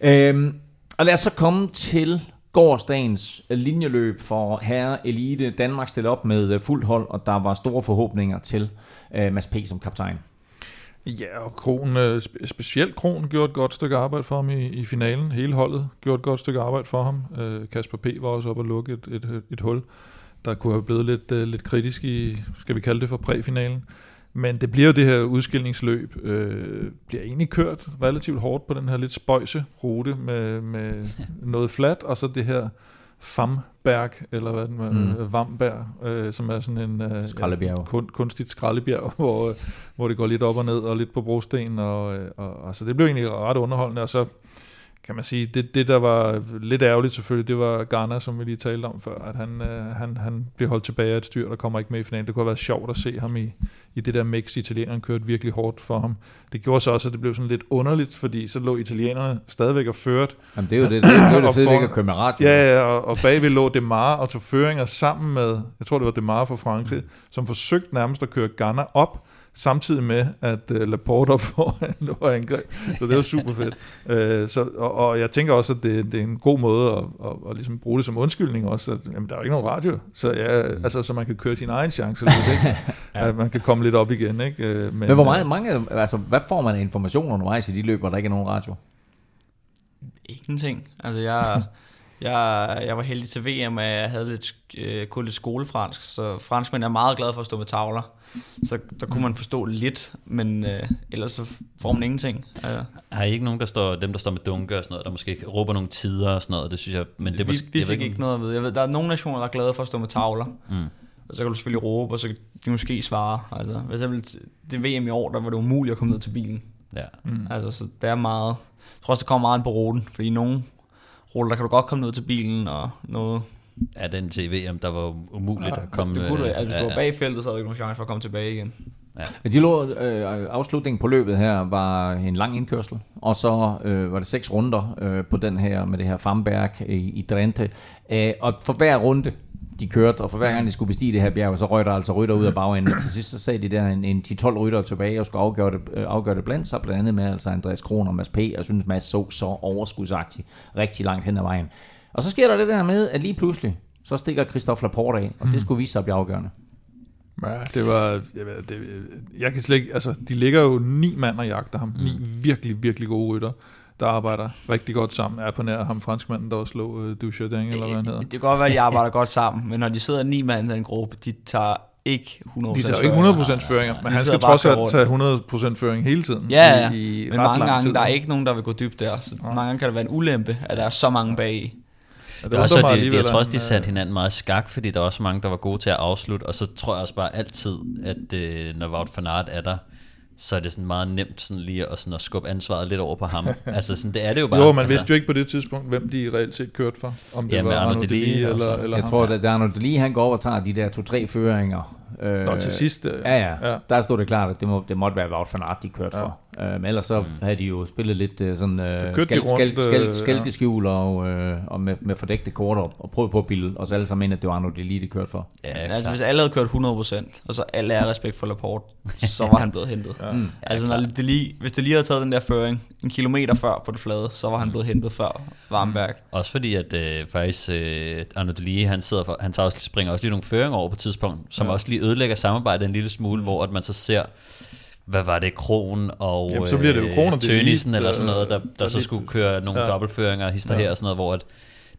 Øhm, og lad os så komme til gårdsdagens øh, linjeløb for herre elite. Danmark stillede op med øh, fuldt hold, og der var store forhåbninger til øh, Mads P. som kaptajn. Ja, og Kron, øh, spe- specielt Kron gjorde et godt stykke arbejde for ham i, i finalen. Hele holdet gjorde et godt stykke arbejde for ham. Øh, Kasper P. var også oppe og lukke et, et, et hul, der kunne have blevet lidt, øh, lidt kritisk i, skal vi kalde det for præfinalen. Men det bliver jo det her udskillingsløb, øh, bliver egentlig kørt relativt hårdt på den her lidt spøjse rute med, med noget fladt, og så det her Famberg, eller hvad den var, Mm. mm. Vamberg, øh, som er sådan en øh, Skraldebjerg. Ja, kun, kunstigt skraldebjerg, hvor, øh, hvor det går lidt op og ned, og lidt på brosten, og, øh, og, og så det blev egentlig ret underholdende, og så kan man sige, det, det der var lidt ærgerligt selvfølgelig, det var Garner, som vi lige talte om før, at han, øh, han, han bliver holdt tilbage af et styr, der kommer ikke med i finalen. Det kunne have været sjovt at se ham i, i det der mix. Italienerne kørte virkelig hårdt for ham. Det gjorde så også, at det blev sådan lidt underligt, fordi så lå italienerne stadigvæk og ført. Jamen, det er jo det, det, det, det Og fede, for- at køre med radio. Ja, ja og, og bagved lå Demar og tog føringer sammen med, jeg tror det var Demar fra Frankrig, som forsøgte nærmest at køre Ghana op, samtidig med, at uh, op foran lå og angreb. Så det var super fedt. Uh, så, og, og jeg tænker også, at det, det er en god måde at, at, at ligesom bruge det som undskyldning også. At, jamen, der er jo ikke nogen radio, så, ja, altså, så man kan køre sin egen chance lidt, ikke? At man kan komme lidt op igen. Ikke? Uh, men, Men hvor meget, mange, altså, hvad får man af information undervejs i de løb, hvor der ikke er nogen radio? Ingenting. Altså, jeg, jeg, jeg var heldig til VM, at jeg havde lidt, øh, kun lidt skolefransk, så franskmænd er meget glade for at stå med tavler. Så der kunne man forstå lidt, men øh, ellers så får man ingenting. Altså, Har I ikke nogen, der står, dem der står med dunke og sådan noget, der måske råber nogle tider og sådan noget, det synes jeg, men det er vi, måske, vi jeg fik ikke noget at vide. Jeg ved, der er nogle nationer, der er glade for at stå med tavler. Mm. Og så kan du selvfølgelig råbe, og så kan de måske svare. Altså, for eksempel det VM i år, der var det umuligt at komme ned til bilen. Ja. Mm. Altså, så det er meget... Jeg tror også, det kommer meget ind på ruten, fordi i nogle ruter, der kan du godt komme ned til bilen, og noget... Ja, den til VM, der var umuligt Ja, at komme... det kunne du, øh, altså, ja, du var ja. bag feltet, så havde du ikke nogen chance for at komme tilbage igen. De lå, øh, afslutningen på løbet her var en lang indkørsel, og så øh, var det seks runder øh, på den her, med det her Famberg i, i Drenthe. Øh, og for hver runde, de kørte, og for hver gang de skulle bestige det her bjerg, så røg der altså rytter ud af bagenden. Til sidst så sad de der en, en 10-12 rytter tilbage og skulle afgøre det, øh, afgøre det blandt sig, blandt andet med altså Andreas Kron og Mads P. Jeg synes, Mads så så overskudsagtigt rigtig langt hen ad vejen. Og så sker der det der med, at lige pludselig, så stikker Christoph Laporte af, og det skulle vise sig at blive afgørende. Ja, det var... Det, jeg kan slet ikke... Altså, de ligger jo ni mand og jagter ham. Mm. Ni virkelig, virkelig gode rytter, der arbejder rigtig godt sammen. Er på nær ham franskmanden, der også slog uh, Dujardin, eller hvad han hedder. Det kan godt være, at de arbejder godt sammen, men når de sidder ni mand i den gruppe, de tager ikke 100% De tager ikke 100% føringer, men han skal trods og alt tage 100% føring hele tiden. Ja, ja. I, i men ret mange lang gange, tid. der er ikke nogen, der vil gå dybt der. Så mange gange kan det være en ulempe, at der er så mange bag. Ja, Det er også, undrer mig de, de, jeg tror også, de satte hinanden meget skak, fordi der er også mange, der var gode til at afslutte, og så tror jeg også bare altid, at øh, når Wout van Aert er der, så er det sådan meget nemt sådan lige at, sådan at skubbe ansvaret lidt over på ham. altså sådan, det er det jo bare. Jo, man altså, vidste jo ikke på det tidspunkt, hvem de reelt set kørte for. Om det Ja, med var Delis og eller, eller Jeg ham. tror, at der er noget lige, han går over og tager de der to-tre føringer. Øh, Nå, til sidst. øh, Ja, ja, Ja. Der stod det klart, at det, må, det måtte være Wout van Aert, de kørte ja. for. Uh, men ellers så mm. havde de jo spillet lidt uh, sådan de skal, rundt, skal, øh, skælkeskjul og, og med, med fordækte kort og, og prøvede på at bilde os alle sammen ind, at det var Arnaud Delis, de kørte for. Ja, Altså, hvis alle havde kørt 100%, og så alle er respekt for Laporte, så var han blevet hentet. ja. Mm. Altså, når det lige, hvis det lige havde taget den der føring en kilometer før på det flade, så var han blevet hentet før Varmberg. Også fordi, at øh, faktisk øh, Arnaud Delis, han, sidder for, han tager også, springer også lige nogle føringer over på et tidspunkt, som ja. også lige ødelægger samarbejdet en lille smule, hvor at man så ser, hvad var det, Kron og Jamen, så bliver det jo Kron og Tønissen eller sådan noget, der, der, der så lige- skulle køre nogle Ja. dobbeltføringer og hister Ja. her og sådan noget, hvor at,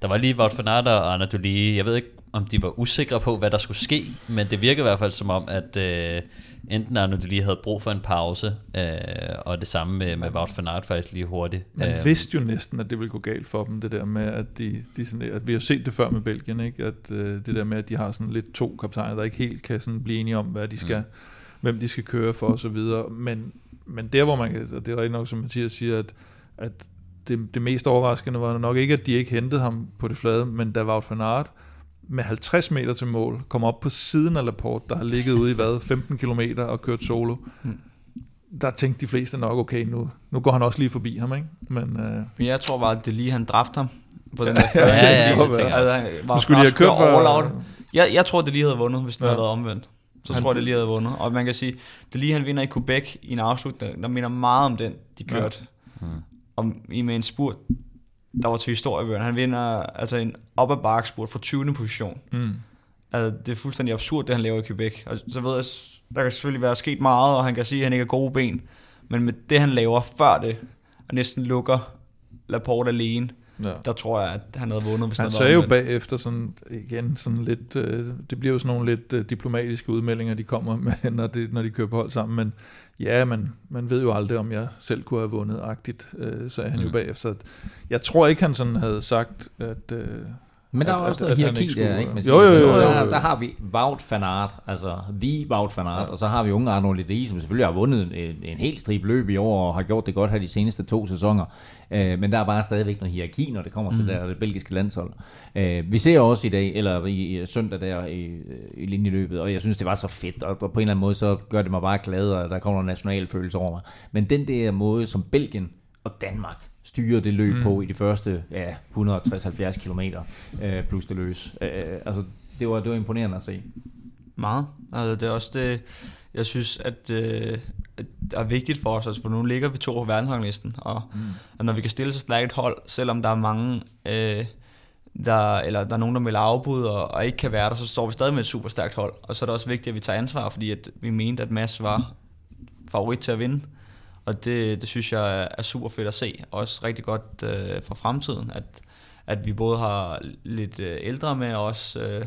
der var lige Wout van Aert og Arnaud Delis, jeg ved ikke, om de var usikre på, hvad der skulle ske, men det virkede i hvert fald som om, at øh, enten Arnaud Delis havde brug for en pause, øh, og det samme med, med Wout van Aert faktisk lige hurtigt. Man Øh, vidste jo næsten, at det ville gå galt for dem, det der med, at de, de sådan, at vi har set det før med Belgien, ikke? at øh, det der med, at de har sådan lidt to kaptajner, der ikke helt kan sådan blive enige om, hvad de skal, mm. hvem de skal køre for og så videre. Men, men der, hvor man kan, og det er rigtigt nok, som Mathias siger, at, at det, det mest overraskende var nok ikke, at de ikke hentede ham på det flade, men da Wout van Aert med 50 meter til mål, kom op på siden af Laporte, der har ligget ude i hvad, 15 kilometer og kørt solo. Mm. Der tænkte de fleste nok, okay, nu, nu går han også lige forbi ham, ikke? Men, øh, Men jeg tror bare, at det lige han dræbte ham på den der Ja, ja, tænker jeg. Altså, var skulle de have kørt og for-. Jeg, jeg tror, det lige havde vundet, hvis det Ja. havde været omvendt. Så Han- tror jeg, det lige havde vundet. Og man kan sige, det lige han vinder i Quebec i en afslutning, der minder meget om den, de Ja. kørte. Om, i med en spurt, der var til historiebøgerne. Han vinder altså en op ad bakke spurt fra 20. position. mm. Altså, det er fuldstændig absurd, det han laver i Quebec. Og så ved jeg, der kan selvfølgelig være sket meget, og han kan sige, at han ikke har gode ben. Men med det, han laver før det, og næsten lukker Laporte alene, ja. der tror jeg, at han havde vundet, hvis Han sagde jo bagefter sådan, igen sådan lidt, øh, det bliver jo sådan nogle lidt øh, diplomatiske udmeldinger, de kommer med, når, det, når de kører på hold sammen, men ja, man, man ved jo aldrig, om jeg selv kunne have vundet agtigt, øh, sagde han mm. jo bagefter. Jeg tror ikke, han sådan havde sagt, at... Øh, Men der er At- jo også at- noget hierarki ikke der, ikke? Man Jo, jo, jo, så jo, Der, jo. der har vi Wout van Aert, altså the Wout van Aert, Ja. og så har vi unge Arnold Ledee, som selvfølgelig har vundet en, en helt strip løb i år, og har gjort det godt her de seneste to sæsoner. Øh, men der er bare stadigvæk noget hierarki, når det kommer til Mm. det, der, det belgiske landshold. Øh, vi ser også i dag, eller i, i søndag der i, i linjeløbet, og jeg synes, det var så fedt, og på en eller anden måde, så gør det mig bare glad, og der kommer en national følelse over mig. Men den der måde, som Belgien og Danmark styrer det løb mm. på i de første ja, 160-70 km øh, plus det løs. Øh, altså, det var, det var imponerende at se. Meget. Altså, det er også det, jeg synes, at, øh, at det er vigtigt for os, altså, for nu ligger vi to på verdensranglisten, og, mm. og når vi kan stille så stærkt et hold, selvom der er mange, øh, der, eller der er nogen, der melder afbud og, og ikke kan være der, så står vi stadig med et super stærkt hold, og så er det også vigtigt, at vi tager ansvar, fordi at vi mente, at Mads var favorit til at vinde, og det, det synes jeg er- er super fedt at se, og også rigtig godt øh, for fremtiden, at, at vi både har lidt øh, ældre med, og også øh,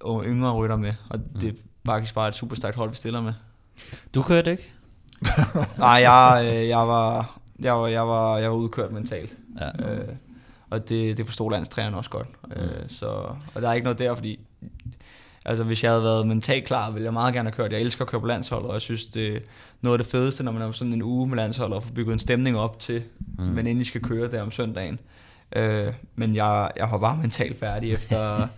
og yngre rytter med, og det er faktisk bare et super stærkt hold, vi stiller med. Du kørte ikke? Nej, jeg, øh, jeg, var, jeg, var, jeg, var, jeg var udkørt mentalt. Ja. Øh, og det, det forstod landstræneren også godt. Mm. Øh, så, og der er ikke noget der, fordi altså, hvis jeg havde været mentalt klar, ville jeg meget gerne have kørt. Jeg elsker at køre på landsholdet, og jeg synes, det er noget af det fedeste, når man er sådan en uge med landsholdet, og får bygget en stemning op til, mm. man endelig skal køre der om søndagen. Øh, men jeg, jeg var bare mentalt færdig efter...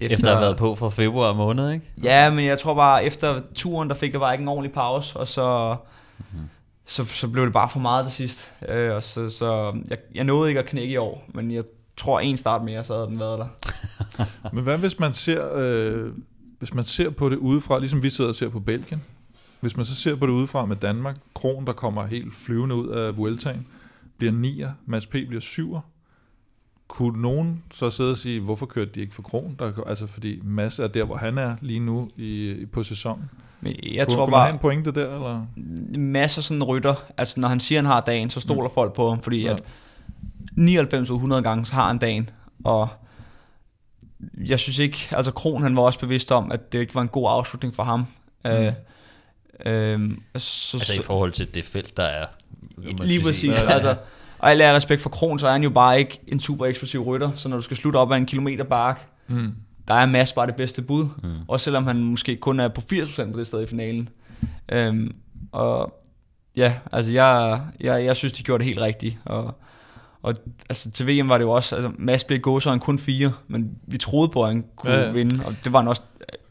Efter, efter at have været på fra februar måned, ikke? Ja, men jeg tror bare, efter turen, der fik jeg bare ikke en ordentlig pause, og så, mm-hmm. så, så blev det bare for meget til sidst. Øh, og så, så jeg, jeg nåede ikke at knække i år, men jeg tror en start mere, så havde den været der. Men hvad hvis man ser, øh, hvis man ser på det udefra, ligesom vi sidder og ser på Belgien, hvis man så ser på det udefra med Danmark, Kron, der kommer helt flyvende ud af Vueltaen, bliver 9'er, Mads P. bliver 7'er, kunne nogen så sidde og sige, hvorfor kørte de ikke for Kron? Der, altså fordi Mads er der, hvor han er lige nu i, på sæsonen. Men jeg kunne, tror kunne man have en bare, pointe der, eller? masser sådan rytter, altså når han siger, han har dagen, så stoler mm. folk på ham, fordi Ja. at 99 ud af 100 gange, så har han dagen, og jeg synes ikke, altså Kron han var også bevidst om, at det ikke var en god afslutning for ham. Mm. Øh, øh, så, Altså i forhold til det felt, der er. Lige præcis. altså, Og al ære respekt for Kron, så er han jo bare ikke en super eksplosiv rytter, så når du skal slutte op af en kilometer bark, Mm. der er Mads bare det bedste bud. Mm. Også selvom han måske kun er på 80% på det sted i finalen. Øhm, og ja, altså jeg, jeg, jeg synes, de gjorde det helt rigtigt. Og, og altså, til VM var det jo også, altså Mads blev gået, så han kun fire, men vi troede på, at han kunne Ja, vinde. Og det var han også,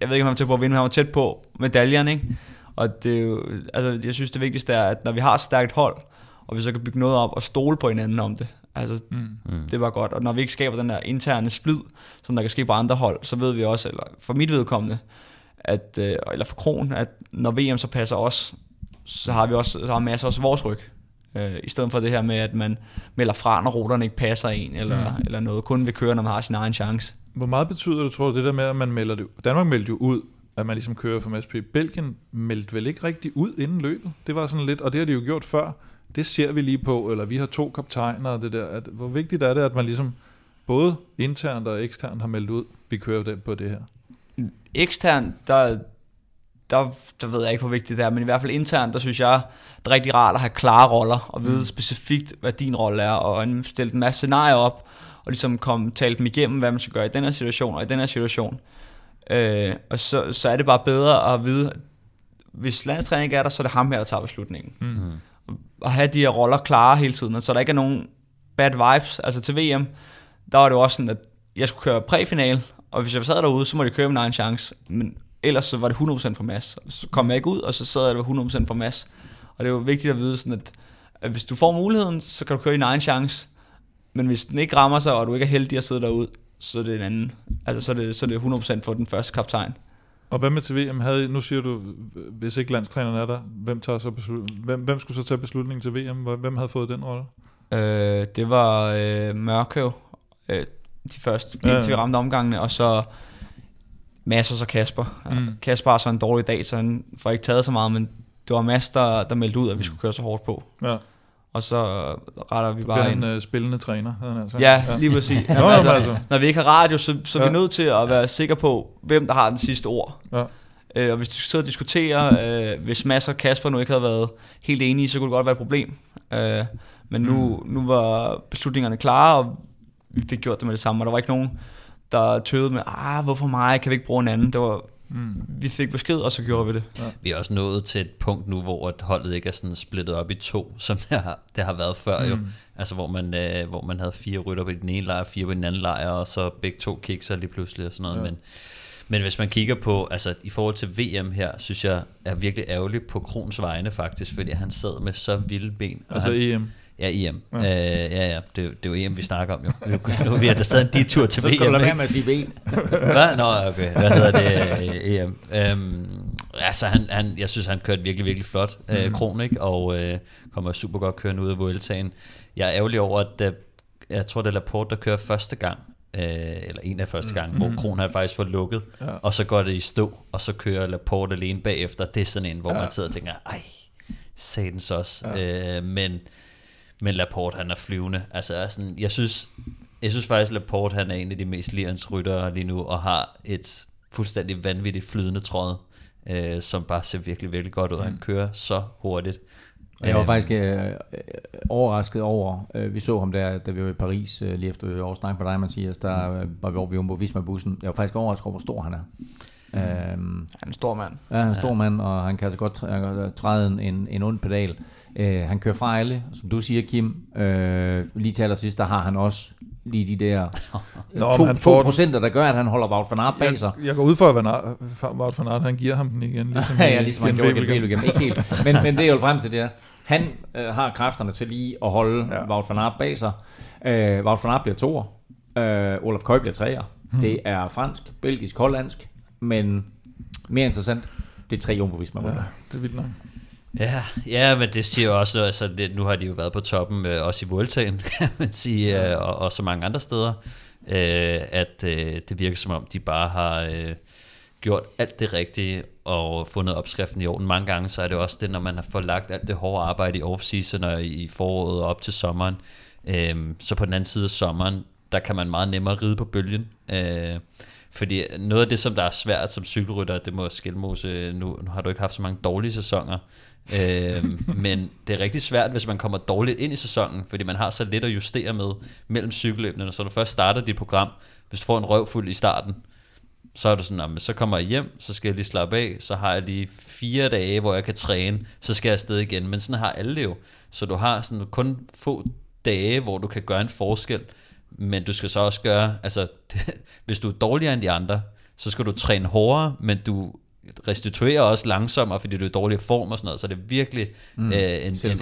jeg ved ikke, om han var tæt på at vinde, men han var tæt på medaljerne, ikke? Og det er jo, altså, jeg synes, det vigtigste er, at når vi har et stærkt hold, og vi så kan bygge noget op og stole på hinanden om det, altså, Mm. mm. det var godt. Og når vi ikke skaber den der interne splid, som der kan ske på andre hold, så ved vi også, eller for mit vedkommende, at, øh, eller for Kron, at når VM så passer os, så har vi også, så har masser også vores ryg. Øh, I stedet for det her med, at man melder fra, når ruterne ikke passer en, eller, mm. eller noget. Kun vil køre, når man har sin egen chance. Hvor meget betyder det, tror du, det der med, at man melder det Danmark meldte jo ud, at man ligesom kører for Mads P. Belgien meldte vel ikke rigtig ud inden løbet. Det var sådan lidt, og det har de jo gjort før. Det ser vi lige på, eller vi har to kaptajner og det der. At, hvor vigtigt er det, at man ligesom både internt og eksternt har meldt ud, vi kører det på det her. Ekstern, der, der, der ved jeg ikke, hvor vigtigt det er, men i hvert fald internt, der synes jeg, det er rigtig rart at have klare roller, og vide mm. specifikt, hvad din rolle er, og stille en masse scenarier op, og ligesom komme, tale dem igennem, hvad man skal gøre i den her situation, og i den her situation. Øh, og så, så er det bare bedre at vide, hvis landstræning ikke er der, så er det ham her, der tager beslutningen. Mm. At have de her roller klare hele tiden, så der ikke er nogen bad vibes. Altså til VM, der var det jo også sådan, at jeg skulle køre præfinal, og hvis jeg sad derude, så måtte jeg køre min egen chance. Men ellers så var det 100% for Mads. Så kom jeg ikke ud, og så sad jeg der 100% for Mads. Og det er jo vigtigt at vide sådan, at, at hvis du får muligheden, så kan du køre din egen chance. Men hvis den ikke rammer sig, og du ikke er heldig at sidde derude, så er det en anden. Altså så er det, så er det 100% for den første kaptajn. Og hvad med til VM? Havde, nu siger du, hvis ikke landstræneren er der, hvem, tager så beslut, hvem, hvem skulle så tage beslutningen til VM? Hvem havde fået den rolle? Øh, det var øh, Mørkøv, øh, de første, Ja, ja. indtil vi ramte omgangene, og så Mads og så Kasper. Mm. Mm. Kasper har så en dårlig dag, så han får ikke taget så meget, men det var Mads, der, der meldte ud, at vi skulle køre så hårdt på. Ja, Og så retter vi så bare han øh, spillende træner, havde han altså. Ja, lige præcis. Jamen, altså. altså, når vi ikke har radio, så, så er vi Ja. nødt til at være sikre på, hvem der har den sidste ord. Ja. Øh, og hvis du sidder og diskuterer, øh, hvis Mads og Kasper nu ikke havde været helt enige, så kunne det godt være et problem. Øh, men nu, Mm. nu var beslutningerne klare, og vi fik gjort det med det samme, og der var ikke nogen, der tøvede med, ah, hvorfor mig, kan vi ikke bruge en anden? Det var, Mm. vi fik besked, og så gjorde vi det. Vi er også nået til et punkt nu, hvor at holdet ikke er sådan splittet op i to, som det har, det har været før mm. jo. Altså hvor man, øh, hvor man havde fire rytter på den ene lejr, fire på den anden lejr, og så begge to kikser lige pludselig og sådan noget. Ja. Ja. Men, men hvis man kigger på, altså i forhold til VM her, synes jeg er virkelig ærgerlig på Krons vegne faktisk, fordi han sad med så vilde ben. Og Altså han, EM. Ja, EM. Ja. Ja, øh, ja, ja. Det, det er jo EM, vi snakker om jo. Nu, nu er vi der stadig en tur til Så VM. skal du lade ikke? være med at sige ben. Hvad? Nå, okay. Hvad hedder det? EM. Øhm, altså, han, han, jeg synes, han kørte virkelig, virkelig flot, Mhm. øh, Kron, ikke? Og øh, kommer super godt kørende ud af Vueltaen. Jeg er ærgerlig over, at øh, jeg tror, det er Laporte, der kører første gang, øh, eller en af første gang, hvor Kron har faktisk fået lukket, Mhm. Ja. og så går det i stå, og så kører Laporte alene bagefter. Det er sådan en, hvor Ja. man sidder og tænker, ej, satans også. Ja. Øh, men, men Laporte, han er flyvende. Altså, sådan, jeg synes, jeg synes faktisk, Laporte, han er en af de mest lirens ryttere lige nu, og har et fuldstændig vanvittigt flydende tråd, øh, som bare ser virkelig, virkelig godt ud. Han kører så hurtigt. Og Jeg var Øh, faktisk øh, overrasket over, øh, vi så ham der, da vi var i Paris, øh, lige efter vi var snakket med dig, Mathias, der øh, var vi over ved Jumbo Visma-bussen. Jeg var faktisk overrasket over, hvor stor han er. Øhm, Han er en stor mand. ja, han er en stor mand, og han kan altså godt træde en, en, en ond pedal. Øh, han kører fra alle, som du siger, Kim. Øh, lige til allersidst, der har han også lige de der Nå, to, han to procenter, der gør, at han holder Wout van Aert bag sig. Jeg, jeg går ud for, at Wout van Aert, han giver ham den igen. Ligesom Ja, ja, ligesom han gjorde igen, igen. Ikke helt. Men, men det er jo frem til det her. Han øh, har kræfterne til lige at holde ja. Wout van Aert bag sig. Øh, Wout van Aert bliver toer. Øh, Olaf Køj bliver treer. Hmm. Det er fransk, belgisk, hollandsk. Men mere interessant, det er tre jumbo visma Ja, det er vildt nok. Ja, ja, men det siger jo også, altså det, nu har de jo været på toppen, øh, også i Vueltaen, kan man sige, øh, og, og så mange andre steder, øh, at øh, det virker som om, de bare har øh, gjort alt det rigtige og fundet opskriften i orden. Mange gange så er det også det, når man har fået lagt alt det hårde arbejde i off-season og i foråret og op til sommeren, øh, så på den anden side af sommeren, der kan man meget nemmere ride på bølgen. Øh, fordi noget af det, som der er svært som cykelrytter, det må Skelmose, nu, nu har du ikke haft så mange dårlige sæsoner, øh, men det er rigtig svært, hvis man kommer dårligt ind i sæsonen, fordi man har så lidt at justere med mellem cykelløbene, så du først starter dit program, hvis du får en røvfuld i starten, så er du sådan, "Nå, så kommer jeg hjem, så skal jeg lige slappe af, så har jeg lige fire dage, hvor jeg kan træne, så skal jeg afsted igen. Men sådan har alle det jo. Så du har sådan kun få dage, hvor du kan gøre en forskel, men du skal så også gøre, altså hvis du er dårligere end de andre, så skal du træne hårdere, men du restituerer også langsommere, fordi du er i dårlig form og sådan noget, så det er virkelig, mm, øh, en, en,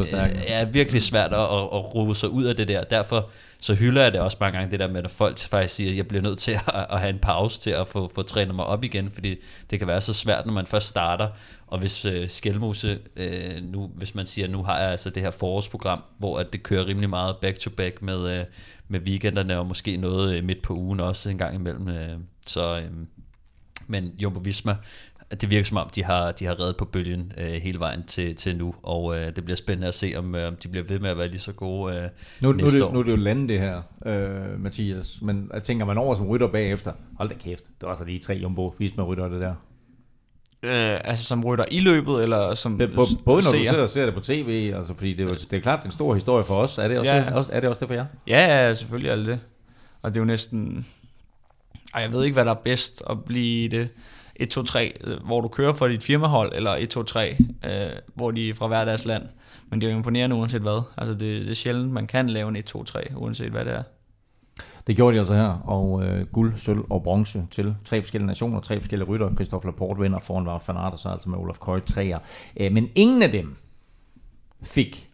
er virkelig svært at, at, at sig ud af det der. Derfor så hylder jeg det også mange gange, det der med, at folk faktisk siger, at jeg bliver nødt til at, at have en pause til at få, få trænet mig op igen, fordi det kan være så svært, når man først starter. Og hvis øh, Skelmose, øh, nu, hvis man siger, nu har jeg altså det her forårsprogram, hvor at det kører rimelig meget back-to-back med, øh, med weekenderne, og måske noget øh, midt på ugen også en gang imellem. Øh, så, øh, men Jumbo Visma, det virker som om, de har, de har reddet på bølgen øh, hele vejen til, til nu, og øh, det bliver spændende at se, om, øh, om de bliver ved med at være lige så gode øh, Nu, nu, er næste det, år. nu er det jo landet det her, øh, Mathias. Men jeg tænker man over som rytter bagefter. Hold da kæft, det var så lige tre jumbo med rytter det der. Øh, altså som rytter i løbet, eller som Det, både, når du seer? sidder og ser det på tv, altså fordi det er, jo, det er klart, det er en stor historie for os. Er det også, Ja. det, også, er det, også det for jer? Ja, ja, selvfølgelig er det det. Og det er jo næsten... Ej, jeg ved ikke, hvad der er bedst at blive det 1, 2, 3, øh, hvor du kører for dit firmahold, eller 1, 2, 3, øh, hvor de er fra hver deres land. Men det er jo imponerende uanset hvad. Altså det, det er sjældent, man kan lave en 1, 2, 3, uanset hvad det er. Det gjorde de altså her, og øh, guld, sølv og bronze til tre forskellige nationer, tre forskellige rytter. Christophe Laporte vinder foran Wout van Aert, og så altså med Olaf Koy træer. Øh, men ingen af dem fik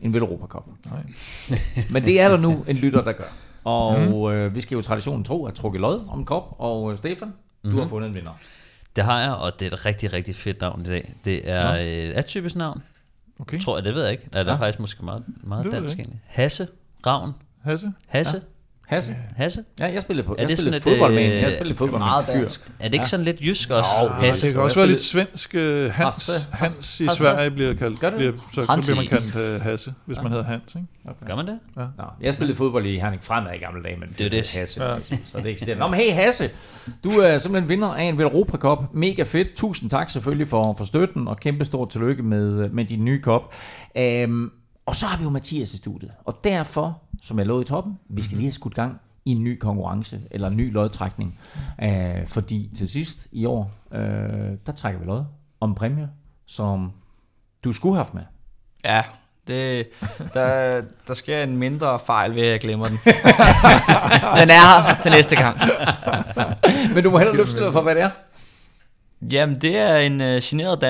en Velropa Cup. Nej. Men det er der nu en lytter, der gør. Og mm. øh, vi skal jo traditionen tro at trukke lod om en kop, og øh, Stefan, du har fundet en vinder. Det har jeg, og det er et rigtig, rigtig fedt navn i dag. Det er et atypisk navn. Okay. Tror jeg, det ved jeg ikke. Er det Ja. faktisk måske meget, meget Det dansk egentlig. Hasse, Ravn, Hasse? Hasse, Hasse. Hasse. Ja, jeg spillede på. Er jeg det spillede sådan et, fodbold med en. øh, Jeg spillede fodbold med en meget fyr. dansk. Er det ikke sådan lidt jysk også? Jo, Hasse. Det kan også være lidt svensk. Uh, Hans. Hans i Hasse. Sverige bliver kaldt. Gør det? Bliver, så, så Hansi. bliver man kaldt uh, Hasse, hvis man hedder Hans. Ikke? Gør man det? Nå, jeg spillede fodbold i Herning Fremad i gamle dage, men Det er det. Hasse, ja. så det eksisterer. Nå, men hey Hasse, du er simpelthen vinder af en Velropa Cup. Mega fedt. Tusind tak selvfølgelig for, for støtten, og kæmpe stort tillykke med, med din nye kop. Um, og så har vi jo Mathias i studiet, og derfor, som jeg lå i toppen, vi skal lige have skudt gang i en ny konkurrence, eller en ny lodtrækning. Uh, fordi til sidst i år, uh, der trækker vi lod om en præmie, som du skulle have haft med. Ja, det, der, der sker en mindre fejl ved, at jeg glemmer den. den er her til næste gang. Men du må hellere løfte for, hvad det er. Jamen, det er en uh, generet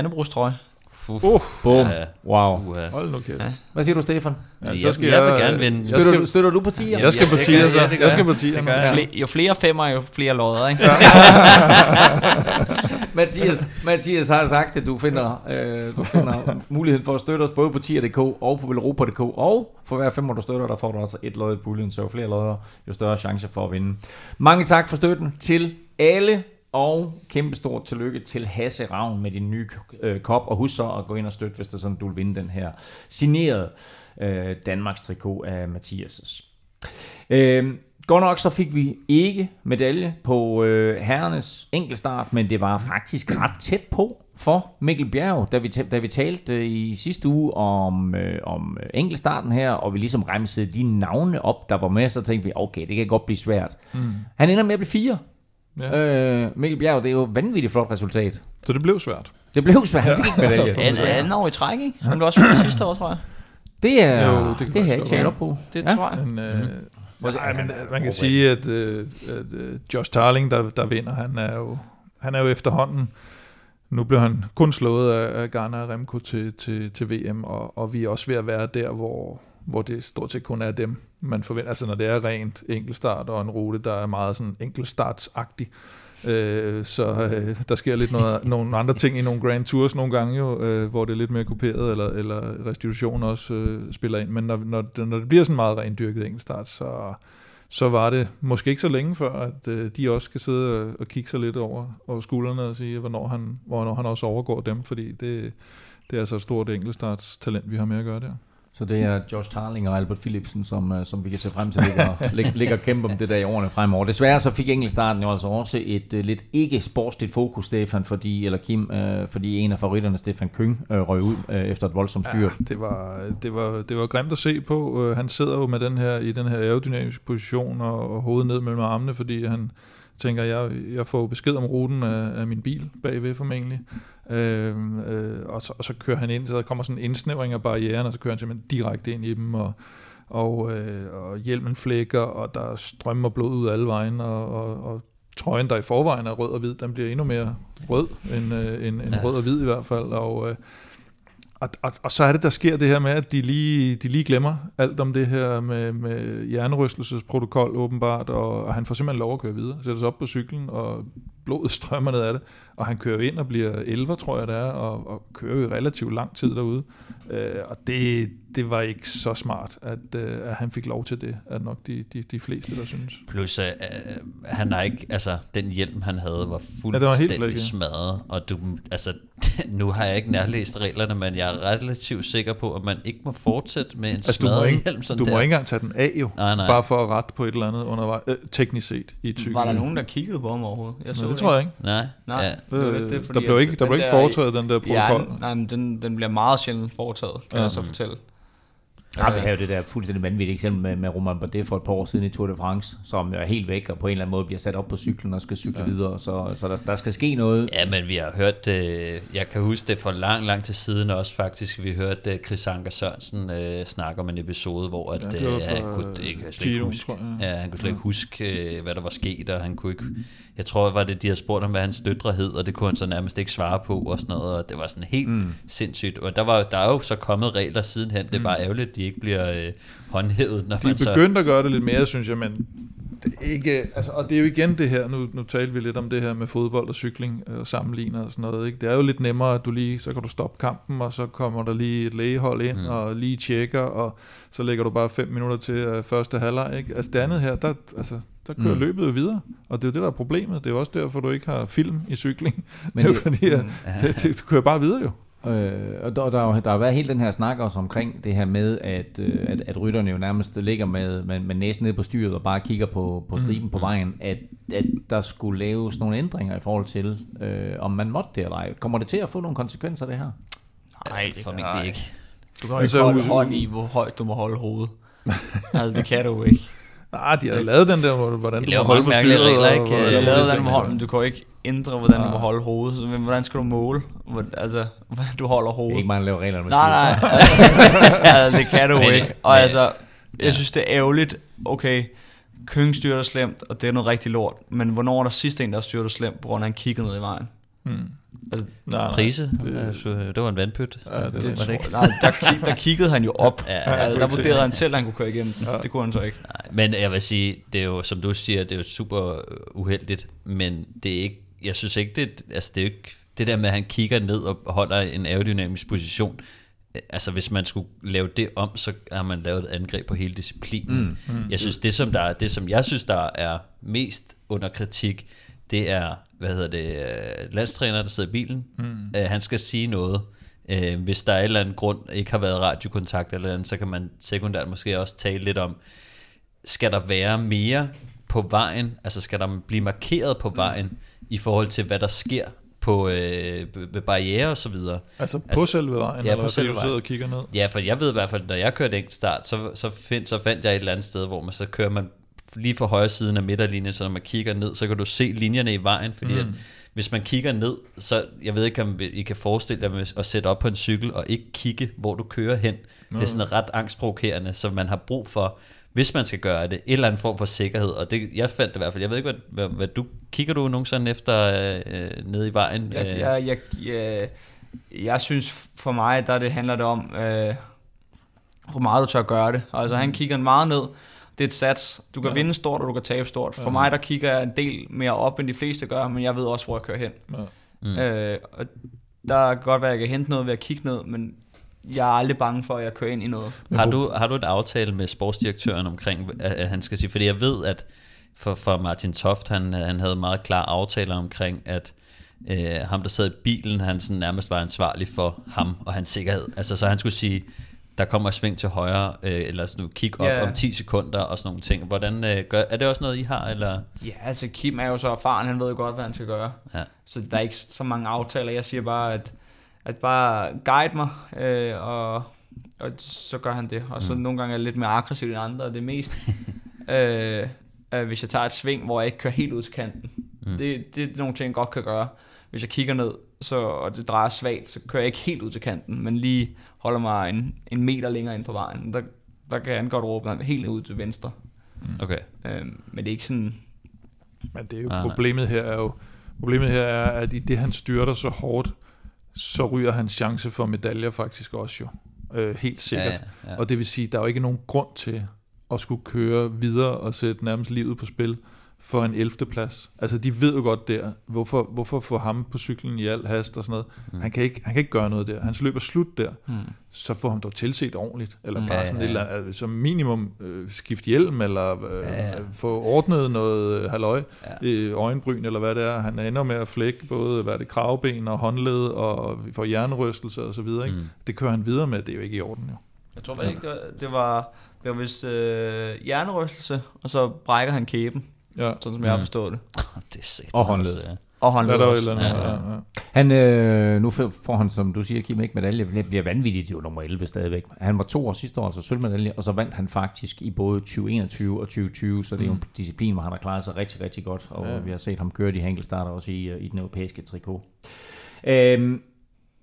Dannebrogstrøje. Uh, Boom. Ja. Wow. Uh, Hold nu kæft. Hvad siger du, Stefan? Ja, jeg, jeg vil gerne vinde. Jeg Støtter, skal, du, støtter du partier? jeg skal Ja, på det tier, gør så. jeg, Jeg skal på jeg. Fle, jo flere femmer, jo flere lodder, ikke? Mathias, Mathias har sagt, at du finder, øh, du finder muligheden for at støtte os både på tier.dk og på velropa.dk, og for hver femmer du støtter, der får du altså et lod i puljen, så jo flere lodder, jo større chance for at vinde. Mange tak for støtten til alle, og kæmpe stort tillykke til Hasse Ravn med din nye øh, kop, og husk så at gå ind og støtte, hvis det er sådan, du vil vinde den her signerede øh, Danmarks trikot af Mathias'. Øh, godt nok så fik vi ikke medalje på øh, herrenes enkeltstart, men det var faktisk ret tæt på for Mikkel Bjerg, da vi, da vi talte øh, i sidste uge om, øh, om enkeltstarten her, og vi ligesom remsede de navne op, der var med, så tænkte vi, okay, det kan godt blive svært. Mm. Han ender med at blive fire. Ja. Øh, Mikkel Bjerg, det er jo et vanvittigt flot resultat. Så det blev svært. Det blev svært, han fik ikke medalje. Altså, anden år i træk, ikke? Han blev også sidste år, tror jeg. Det er, Jo, det det, kan det har jeg ikke op på. Det ja. tror jeg. Men, øh, Hvor- nej, men øh, man kan sige, at, øh, at øh, Josh Tarling, der, der vinder, han er, jo, han er jo efterhånden, nu blev han kun slået af, af Garner og Remco til, til, til VM, og, og vi er også ved at være der, hvor, hvor det stort set kun er dem, man forventer. Altså når det er rent enkeltstart og en rute, der er meget sådan enkeltstartsagtig, Øh, så øh, der sker lidt noget, nogle andre ting i nogle Grand Tours nogle gange jo, øh, hvor det er lidt mere kuperet, eller, eller restitution også øh, spiller ind. Men når, når, det- når det bliver sådan meget rendyrket enkeltstart, så, så var det måske ikke så længe før, at øh, de også skal sidde og, og kigge sig lidt over, over skuldrene og sige, hvornår han, hvornår han også overgår dem, fordi det, det er altså et stort enkeltstartstalent, vi har med at gøre der. Så det er Josh Tarling og Albert Philipsen, som, øh, som vi kan se frem til, ligger, lig- ligger og kæmpe om det der i årene fremover. Desværre så fik enkeltstarten jo altså også et uh, lidt ikke sportsligt fokus, Stefan, fordi, eller Kim, uh, fordi en af favoritterne, Stefan Køng, uh, røg ud uh, efter et voldsomt styrt. Ja, det var, det, var, det var grimt at se på. Uh, Han sidder jo med den her, i den her aerodynamiske position og, og hovedet ned mellem armene, fordi han tænker, jeg, jeg får besked om ruten af, af min bil bagved formentlig. Øh, øh, og, så, og så kører han ind, så der kommer sådan en indsnævring af barrieren, og så kører han simpelthen direkte ind i dem, og, og, øh, og hjelmen flækker, og der strømmer blod ud alle vejen, og, og, og trøjen, der i forvejen er rød og hvid, den bliver endnu mere rød end, øh, end, end Ja. rød og hvid i hvert fald, og, øh, og, og, og så er det, der sker det her med, at de lige, de lige glemmer alt om det her med, med hjernerystelsesprotokol åbenbart, og, og han får simpelthen lov at køre videre, sætter sig op på cyklen, og blodet strømmer ned af det, og han kører ind og bliver 11, tror jeg det er, og, og kører jo relativt lang tid derude. Øh, og det, det var ikke så smart, at, øh, at han fik lov til det, er nok de, de, de fleste, der synes. Plus, øh, øh, han har ikke, altså, den hjelm, han havde, var Ja, det var helt fuldstændig ja. smadret. Og du, altså, nu har jeg ikke nærlæst reglerne, men jeg er relativt sikker på, at man ikke må fortsætte med en Altså, du må, smadret ikke, hjelm sådan du må der. ikke engang tage den af jo, Nej, nej. bare for at rette på et eller andet undervejs, øh, teknisk set i cykel. Var der nogen, der kiggede på ham overhovedet? Jeg Nå, det tror jeg ikke. Nej, Nej, Ja. Det var Øh, det, der fordi blev at ikke, der blev ikke foretaget den der protokol. Ja, nej, men den, den bliver meget sjældent foretaget, kan Ja. jeg så fortælle. Ja, vi havde jo det der fuldstændig vanvittige eksempel med, med Romain Bardet for et par år siden i Tour de France, som er helt væk og på en eller anden måde bliver sat op på cyklen og skal cykle ja. videre. Så, så der, der skal ske noget. Ja, men vi har hørt, øh, jeg kan huske det for lang, lang tid siden også faktisk, vi hørte øh, Chris Anker Sørensen øh, snakke om en episode, hvor at, Ja, øh, han kunne ikke, slet ikke huske, ja, han kunne slet ikke huske, øh, hvad der var sket, og han kunne ikke, jeg tror, var det, de havde spurgt ham, hvad hans døtre hed, og det kunne han så nærmest ikke svare på, og sådan noget, og det var sådan helt mm. sindssygt, og der, var, der er jo så kommet regler sidenhen, det er bare ærgerligt, at de ikke bliver øh, håndhævet, når De man så... begyndt at gøre det lidt mere, synes jeg, men det ikke, altså, og det er jo igen det her, nu, nu talte vi lidt om det her med fodbold og cykling øh, og sammenligner og sådan noget, ikke? det er jo lidt nemmere, at du lige, så kan du stoppe kampen, og så kommer der lige et lægehold ind, mm. og lige tjekker, og så lægger du bare fem minutter til øh, første halvleg, ikke? altså det andet her, der, altså, der kører mm. løbet jo videre, og det er jo det, der er problemet, det er jo også derfor, du ikke har film i cykling, men det er jo fordi, at, det, det, du kører bare videre jo. Øh, og der, der, er der har været hele den her snak også omkring det her med, at, øh, at, at rytterne jo nærmest ligger med, med, med næsen nede på styret og bare kigger på, på striben mm. på vejen, at, at der skulle laves nogle ændringer i forhold til, øh, om man måtte det eller ej. Kommer det til at få nogle konsekvenser, det her? Nej, det formentlig ikke. Du kan jo Altså, ikke holde hånd i, hvor højt du må holde hovedet. altså, det kan du ikke. Nej, de har da lavet den der, hvor- hvordan De du må holde mange på styret. regler, ikke? Jeg har lavet, hvordan holde, men du kan jo ikke ændre, hvordan du må holde hovedet. Så, Men hvordan skal du måle, hvor, altså, hvordan du holder Det er hovedet? ikke der laver reglerne med Nej, nej. altså, det kan du Men- ikke. Og men- altså, jeg synes, det er ærgerligt. Okay, Køng styrter slemt, og det er noget rigtig lort. Men hvornår er der sidste en, der styrter slemt, på grund af, at han kiggede ned i vejen? Hmm. Altså, Nej, nej. Prise, det, det var en vandpyt. Ja, det, det, det, tror, nej, der, kig, der kiggede han jo op. Ja, Ja, ja, altså, der ikke vurderede han selv, at han kunne køre igennem den. Det kunne han så ikke. Nej, men jeg vil sige, det er jo, som du siger, det er jo super øh, uheldigt, men det er ikke, jeg synes ikke, det, altså det er ikke, det der med, at han kigger ned og holder en aerodynamisk position, øh, altså hvis man skulle lave det om, så har man lavet et angreb på hele disciplinen. Mm, mm, jeg synes, det som, der, er- det som jeg synes, der er mest under kritik, det er, hvad hedder det, øh, landstræner, der sidder i bilen. Mm. Øh, han skal sige noget. Øh, hvis der er en eller anden grund, ikke har været radiokontakt eller andet, så kan man sekundært måske også tale lidt om, skal der være mere på vejen, altså skal der blive markeret på vejen, i forhold til, hvad der sker på øh, ved barriere og så videre. Altså på Altså, selve vejen, ja, eller på selve vejen. og kigger ned? Ja, for jeg ved i hvert fald, når jeg kørte enkelt start, så, så, find, så fandt jeg et eller andet sted, hvor man så kører man lige for højre siden af midterlinjen, så når man kigger ned, så kan du se linjerne i vejen, fordi mm. at, hvis man kigger ned, så jeg ved ikke, om I kan forestille jer med at sætte op på en cykel og ikke kigge, hvor du kører hen. Det er sådan ret angstprovokerende, så man har brug for, hvis man skal gøre det, en eller anden form for sikkerhed. Og det, jeg fandt det i hvert fald. Jeg ved ikke, hvad, hvad, hvad du kigger du nogensinde efter øh, nede i vejen? Jeg, Øh, jeg, jeg, jeg, jeg synes for mig, der det handler det om, øh, hvor meget du tør gøre det. Altså han kigger meget ned. Det er et sats. Du kan ja. vinde stort, og du kan tabe stort. For ja. mig, der kigger jeg en del mere op, end de fleste gør, men jeg ved også, hvor jeg kører hen. Ja. Mm. Øh, og der kan godt være, at jeg kan hente noget ved at kigge ned, men jeg er aldrig bange for, at jeg kører ind i noget. Har du, har du et aftale med sportsdirektøren omkring, at, han skal sige, fordi jeg ved, at for, for Martin Toft, han, han havde meget klare aftaler omkring, at øh, ham, der sad i bilen, han sådan nærmest var ansvarlig for ham og hans sikkerhed. Altså, så han skulle sige, der kommer sving til højre, øh, eller sådan noget kick op Ja. om 10 sekunder og sådan nogle ting. Hvordan øh, gør, er det også noget, I har? Eller? Ja, altså Kim er jo så erfaren, han ved jo godt, hvad han skal gøre. Ja. Så der er ikke så mange aftaler. Jeg siger bare, at, at bare guide mig, øh, og, og så gør han det. Og så mm. nogle gange er det lidt mere aggressivt end andre, og det er mest, øh, øh, hvis jeg tager et sving, hvor jeg ikke kører helt ud til kanten. Mm. Det, det er nogle ting, jeg godt kan gøre. Hvis jeg kigger ned, så, og det drejer svagt, så kører jeg ikke helt ud til kanten, men lige holder mig en, en meter længere ind på vejen. Der, der kan han godt råbe er helt ud til venstre. Okay. Øh, men det er ikke sådan... Men det er jo Ah, problemet her er jo problemet her er, at i det han styrter så hårdt, så ryger hans chance for medaljer faktisk også jo. Øh, helt sikkert. Ja, ja. Og det vil sige, der er jo ikke nogen grund til at skulle køre videre og sætte nærmest livet på spil for en 11. plads. Altså de ved jo godt der, hvorfor, hvorfor få ham på cyklen i al hast og sådan noget. Mm. Han, kan ikke, han kan ikke gøre noget der. Hans løb er slut der. Mm. Så får ham dog tilset ordentligt. Eller bare Ja, sådan ja, et eller andet, altså, som minimum øh, skift hjelm, eller øh, ja, ja. få ordnet noget øh, halløj, ja. øh, øjenbryn, eller hvad det er. Han ender med at flække både hvad det, kravben og håndled, og vi får hjernerystelser og så videre. Ikke? Mm. Det kører han videre med, det er jo ikke i orden jo. Jeg tror ikke, det var, det var, det var vist øh, hjernerystelse, og så brækker han kæben, Ja. sådan som jeg har forstået det. Det er sikkert Og håndled. også, ja. Og han Der er også. eller andet. Ja, ja. Ja. Han, øh, nu får han, som du siger, Kim, ikke medalje. Det bliver vanvittigt jo nummer 11 stadigvæk. Han var to år sidste år, altså sølvmedalje, og så vandt han faktisk i både 2021 og 2020, så det er jo en disciplin, hvor han har klaret sig rigtig, rigtig godt, og ja. vi har set ham køre de her enkeltstarter også i, øh, i den europæiske trikot. Øhm,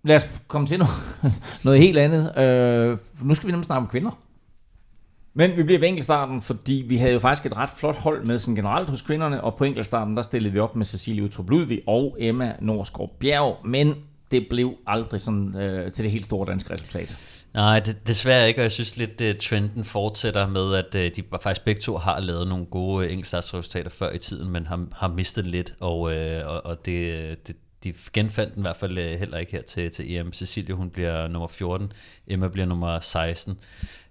lad os komme til noget, noget helt andet. Øh, nu skal vi nemlig snakke om kvinder. Men vi bliver ved enkeltstarten, fordi vi havde jo faktisk et ret flot hold med sådan generelt hos kvinderne, og på enkeltstarten der stillede vi op med Cecilie Utrup Ludvig og Emma Norsgaard Bjerg, men det blev aldrig sådan øh, til det helt store danske resultat. Nej, det, desværre ikke, og jeg synes lidt, at trenden fortsætter med, at øh, de faktisk begge to har lavet nogle gode øh, enkeltstartsresultater før i tiden, men har, har mistet lidt, og, øh, og, og det, øh, det, de genfandt den i hvert fald øh, heller ikke her til, til EM. Cecilie, hun bliver nummer 14, Emma bliver nummer 16.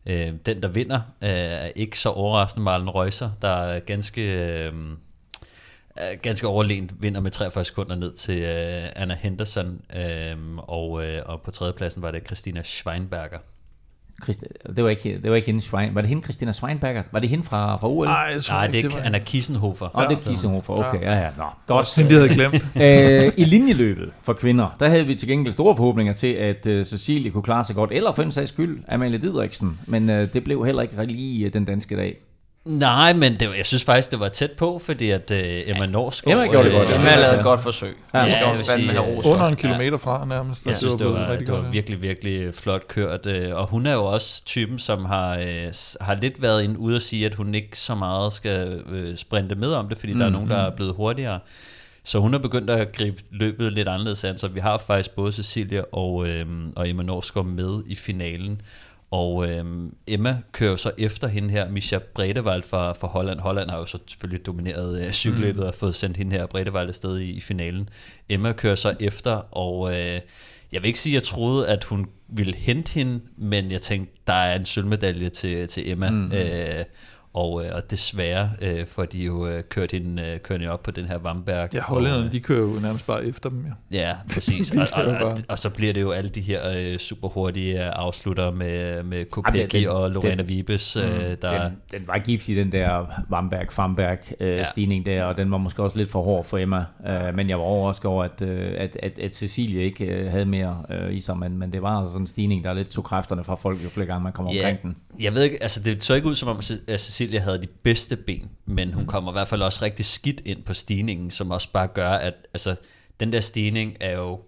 Øh, den, der vinder, øh, er ikke så overraskende Marlen Reusser, der er ganske... Øh, ganske overlegent vinder med 43 sekunder ned til øh, Anna Henderson, øh, og, øh, og på tredjepladsen var det Christina Schweinberger. Christi, det, var ikke, det var ikke hende, Schwein, var det hende Christina Schweinberger? Var det hende fra, fra OL? Nej, ikke, det er var... Anna Kissenhofer. Og det er Kissenhofer, okay, ja, ja, nå, godt. Hende, vi havde glemt. øh, I linjeløbet for kvinder, der havde vi til gengæld store forhåbninger til, at øh, Cecilie kunne klare sig godt, eller for en sags skyld, Amalie Didriksen, men øh, det blev heller ikke lige øh, den danske dag. Nej, men det var, jeg synes faktisk, det var tæt på, fordi at øh, Emma Norsgaard... Emma gjorde det øh, godt, ja. Emma har lavet et godt forsøg. Ja, Ja, jeg det skal fandme sige, have øh, ros. Under en kilometer fra nærmest. Jeg synes, det var, det var godt, ja. virkelig, virkelig flot kørt. øh, Og hun er jo også typen, som har, øh, har lidt været inde ude at sige, at hun ikke så meget skal øh, sprinte med om det, fordi mm, der er nogen, der er blevet hurtigere. Så hun er begyndt at gribe løbet lidt anderledes an, så vi har faktisk både Cecilia og, øh, og Emma Norsgaard med i finalen. Og øh, Emma kører jo så efter hende her, Misha Bredewald fra, fra Holland. Holland har jo så selvfølgelig domineret øh, cykelløbet og fået sendt hende her Bredewald afsted i, i finalen. Emma kører så efter, og øh, jeg vil ikke sige, at jeg troede, at hun ville hente hende, men jeg tænkte, der er en sølvmedalje til, til Emma. Mm. Øh, og, øh, og desværre øh, får de jo øh, kørt hende, øh, kørt hende op på den her Vamberg. Ja, og, hollænderne, øh, de kører jo nærmest bare efter dem, ja. Ja, præcis. De og, og, og, og så bliver det jo alle de her øh, super hurtige øh, afslutter med, med Kopecky og Lorena den- Vibes, øh, der... Den, den var giftig, den der Vamberg-Famberg øh, Ja. der, og den var måske også lidt for hård for Emma. Øh, men jeg var overrasket over, at, øh, at, at, at Cecilie ikke øh, havde mere øh, i sig, men, men det var altså sådan en stigning, der lidt tog kræfterne fra folk, jo flere gange man kommer Ja, omkring den. Jeg ved ikke, altså det så ikke ud som om, at Cecilia havde de bedste ben, men hun kommer i hvert fald også rigtig skidt ind på stigningen, som også bare gør, at altså, den der stigning er jo,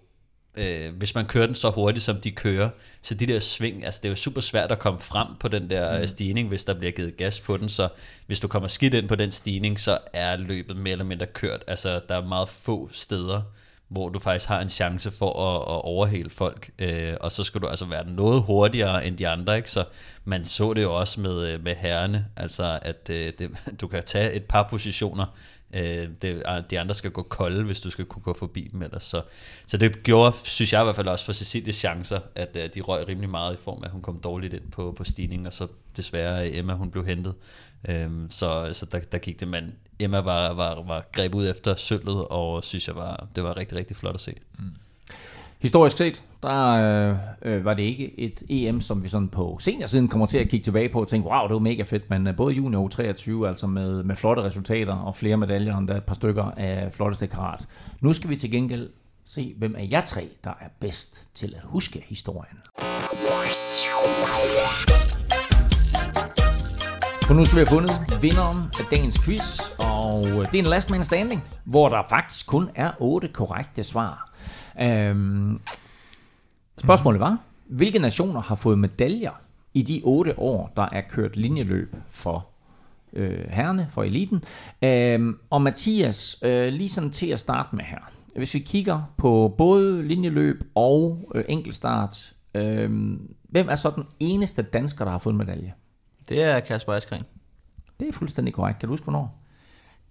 øh, hvis man kører den så hurtigt, som de kører, så de der sving, altså det er jo super svært at komme frem på den der mm. stigning, hvis der bliver givet gas på den, så hvis du kommer skidt ind på den stigning, så er løbet mere eller mindre kørt, altså der er meget få steder, hvor du faktisk har en chance for at, at overhale folk, øh, og så skal du altså være noget hurtigere end de andre, ikke? så man så det jo også med, øh, med herrene, altså at øh, det, du kan tage et par positioner, øh, det, ah, de andre skal gå kolde, hvis du skal kunne gå forbi dem ellers, så, så det gjorde, synes jeg i hvert fald også for Cecilies chancer, at øh, de røg rimelig meget i form af, at hun kom dårligt ind på, på stigningen, og så desværre øh, Emma, hun blev hentet, Øhm, så så der, der gik det, men Emma var, var, var greb ud efter sølvet, og synes jeg var, det var rigtig, rigtig flot at se. Mm. Historisk set, der øh, øh, var det ikke et EM, som vi sådan på seniorsiden kommer til at kigge tilbage på og tænke, wow, det var mega fedt, men øh, både junior og 23, altså med, med flotte resultater og flere medaljer, og der et par stykker af flotteste karat. Nu skal vi til gengæld se, hvem af jer tre, der er bedst til at huske historien. For nu skal vi have fundet vinderen af dagens quiz, og det er en last man standing, hvor der faktisk kun er otte korrekte svar. Øhm, spørgsmålet var, hvilke nationer har fået medaljer i de otte år, der er kørt linjeløb for øh, herrene, for eliten? Øhm, og Mathias, øh, lige sådan til at starte med her. Hvis vi kigger på både linjeløb og øh, enkeltstart, øh, hvem er så den eneste dansker, der har fået en medalje? Det er Kasper Askren. Det er fuldstændig korrekt. Kan du huske, hvornår?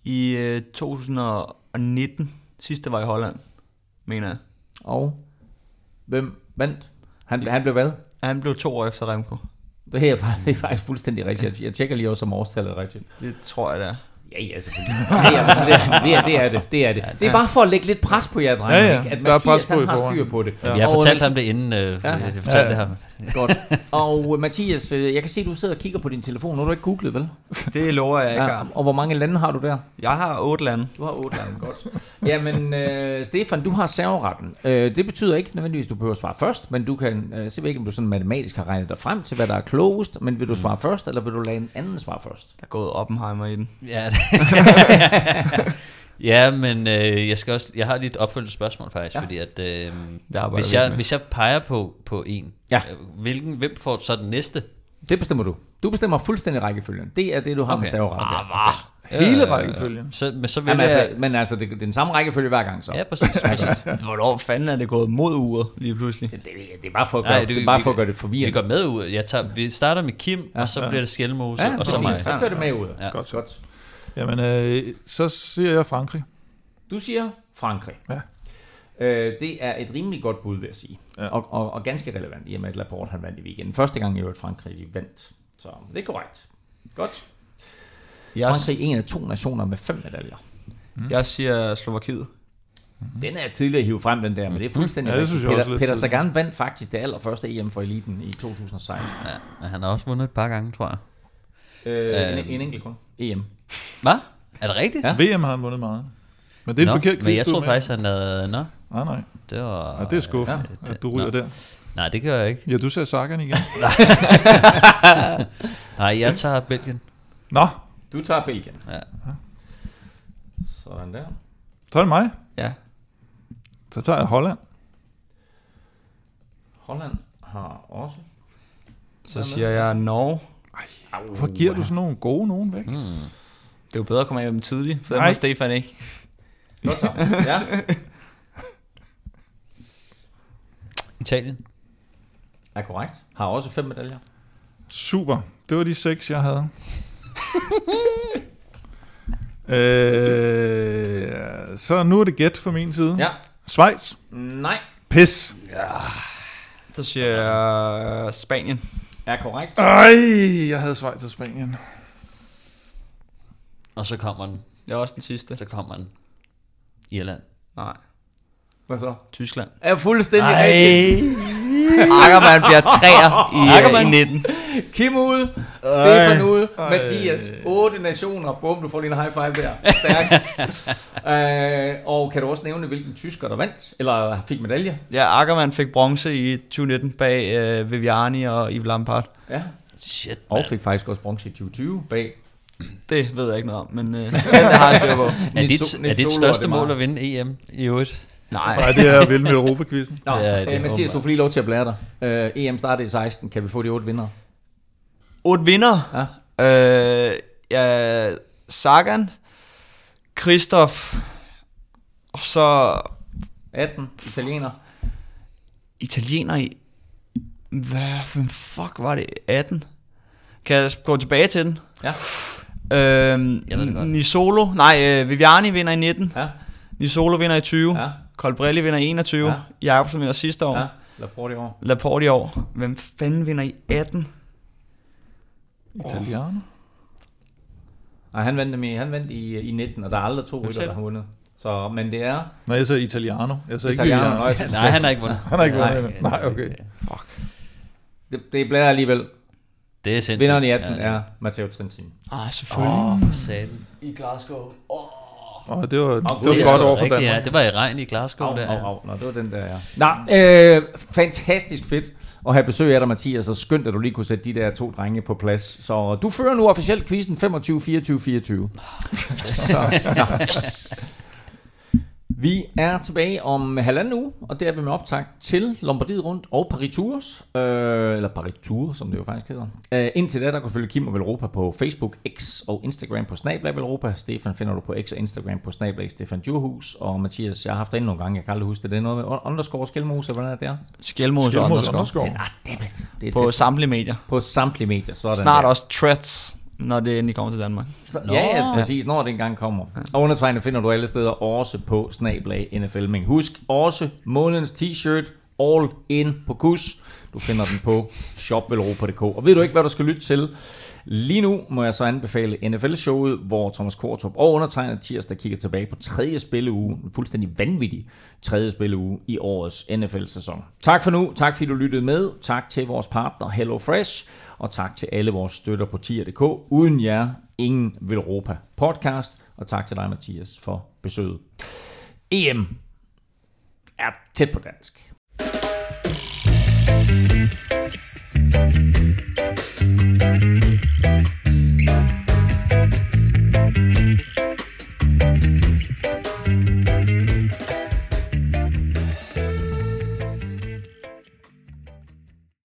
I øh, 2019, sidste var i Holland, mener jeg. Og hvem vandt? Han, han blev hvad? Han blev to år efter Remco. Det er, faktisk, det er faktisk fuldstændig rigtigt. Jeg- Jeg tjekker lige også, om årstallet er rigtigt. Det tror jeg, det er. Ja, ja, selvfølgelig. Det er det, er, det, er, det, er det. Det er det. Det er bare for at lægge lidt pres på jer, drenge. Ja, ja. ikke? At Der er Mathias, pres på han har styr på det. Ja. Jeg har Og fortalt ham det inden, øh, Ja. ja. jeg fortalte Ja, ja. det her. Godt. Og øh, Mathias, øh, jeg kan se, at du sidder og kigger på din telefon. Nu har du ikke googlet, vel? Det lover jeg ikke. Ja. Ja. Og hvor mange lande har du der? Jeg har otte lande. Du har otte lande, godt. Jamen, øh, Stefan, du har serveretten. Øh, det betyder ikke nødvendigvis, at du behøver at svare først, men du kan, øh, se ikke, om du sådan matematisk har regnet dig frem til, hvad der er klogest, men vil du svare først, eller vil du lade en anden svare først? Jeg er gået Oppenheimer i den. Ja, ja men øh, jeg skal også, jeg har lige et opfølgende spørgsmål faktisk, Ja. ja. fordi at øh, hvis, vi jeg, med. hvis jeg peger på, på en, Ja. øh, hvilken, hvem får så den næste? Det bestemmer du. Du bestemmer fuldstændig rækkefølgen. Det er det, du har okay. med Okay. serveretten. Ah. Hele rækkefølgen. Så, men så vil Jamen, jeg... altså, men altså, det, det er den samme rækkefølge hver gang så. ja, præcis. præcis. Hvornår fanden er det gået mod uret lige pludselig? Det, det, det er bare for at gøre, Nej, det, det er bare for at gøre det Vi forvirrende. går med ud. Jeg tager, vi starter med Kim, ja, og så bliver det Skjelmose, Ja, og så er mig. Så kører det med ud. Ja. Godt. Godt. Jamen, øh, så siger jeg Frankrig. Du siger Frankrig. Ja. Øh, det er et rimelig godt bud, vil jeg sige. Ja. Og, og, og ganske relevant, i og med at Laporte han vandt i weekenden. Første gang i øvrigt Frankrig de vandt. Så det er korrekt. Godt. Jeg, Frankrig er en af to nationer med fem medaljer. jeg siger Slovakiet. Den er tidligere hivet frem, den der, men det er fuldstændig Ja, det rigtigt. Peter, Peter. Sagan vandt faktisk det allerførste EM for eliten i 2016. Ja, men han har også vundet et par gange, tror jeg. Øh, en, Øhm. en enkelt kun. EM. Hvad? Er det rigtigt? Ja. VM har han vundet meget. Men det er en Nå, forkert Men quiz, jeg du er tror faktisk, han havde... Nå, Nej, nej. det var... Ja, det er skuffende, Ja, at du ryger Nå. der. Nej, det gør jeg ikke. Ja, du ser Sagan igen. Nej, jeg tager Belgien. Nå, Du tager Belgien. Ja. Sådan der. så er det mig. Ja. Så tager jeg Holland. Holland har også. Så siger jeg Norge. Hvorfor giver du sådan nogle gode nogen væk? Det er jo bedre at komme af med dem tidligt, for dem Nej. har Stefan ikke. Godt så. Ja. Italien. Er korrekt. Har også fem medaljer. Super. Det var de seks, jeg havde. øh, så nu er det gæt fra min side. Ja. Schweiz. Nej. Pis. Så siger jeg Spanien. Er korrekt. Ej, jeg havde Schweiz og Spanien. Og så kommer den. Det er også den sidste. Så kommer den. Irland. Nej. Hvad så? Tyskland. Er fuldstændig rigtigt. Ackermann bliver træer i, uh, Ackermann. i 19. Kim ude. Stefan ude. Mathias. Otte nationer. Bum, du får lige en high five der. Stærkt. øh, og kan du også nævne, hvilken tysker, der vandt? Eller fik medalje? Ja, Ackermann fik bronze i 2019 bag uh, Viviani og Yves Lampard. Ja. Shit, Og man. fik faktisk også bronze i 2020 bag. Det ved jeg ikke noget om, men uh, det har jeg styr på. Er dit, er dit største mål at vinde EM i øvrigt? Nej. Nej, det er vel med Europakvisten. Nå, Det er det øh, Mathias, du får lige lov til at blære dig. Øh, EM startede i 16. Kan vi få de otte vinder? Otte vinder. Ja. Øh, ja, Sagan, Kristoff, og så 18. Italiener. italiener i... Hvad for fuck var det? 18? Kan jeg gå tilbage til den? Ja. Øhm, Jeg ved det godt. Nisolo, nej, øh, Viviani vinder i 19. Ja. Nisolo vinder i 20. Ja. Colbrelli vinder i 21. Ja. Jacobsen vinder sidste år. Ja. Laporte i år. Laporte i år. Hvem fanden vinder i 18? Italiano. Nej, han vandt, i, han vandt i, i 19, og der er aldrig to rytter, der har vundet. Så, men det er... Når jeg sagde Italiano, jeg sagde ikke Italiano, jeg synes- Nej, han har ikke vundet. Han har ikke Nej, vundet. Nej, okay. Det, det bliver alligevel. Det er sindssygt. Vinderen i 18 Ja, er Matteo Trentin. Ah, selvfølgelig. Åh, for satan. I Glasgow. Oh. Og det var, det det var godt over for Danmark. Ja, det var i regn i Glasgow Au, der. au, au. Nå, det var den der, ja. Nå, øh, fantastisk fedt at have besøg af dig, Mathias, og skønt, at du lige kunne sætte de der to drenge på plads. Så du fører nu officielt quizzen 25, 24, 24. Så, ja. Vi er tilbage om halvanden uge, og der er vi med optag til Lombardiet rundt og Paris Tours, øh, eller Paris Tours, som det jo faktisk hedder. Øh, indtil da, der kan følge Kim og Velropa på Facebook, X og Instagram på Snablag Velropa. Stefan finder du på X og Instagram på Snablag Stefan Djurhus. Og Mathias, jeg har haft det nogle gange, jeg kan aldrig huske det. Det er noget med underscore skælmose, hvordan er det der? Skjelmose Skjelmose underscore. underscore. Ah. Det er På samtlige medier. på samtlige medier. Sådan Snart der. også threads, når det endelig kommer til Danmark. Så, ja, ja, præcis, når det engang kommer. Og undertegnet finder du alle steder, også på snablag NFLming. Husk også månedens t-shirt, all in på kus. Du finder den på shopvelropa.dk. Og ved du ikke, hvad du skal lytte til? Lige nu må jeg så anbefale NFL-showet, hvor Thomas Kortrup og undertegnet tirsdag kigger tilbage på tredje spilleuge, en fuldstændig vanvittig tredje spilleuge i årets NFL-sæson. Tak for nu, tak fordi du lyttede med, tak til vores partner HelloFresh, og tak til alle vores støtter på tier.dk. Uden jer, ingen vil Europa podcast. Og tak til dig, Mathias, for besøget. EM er tæt på dansk.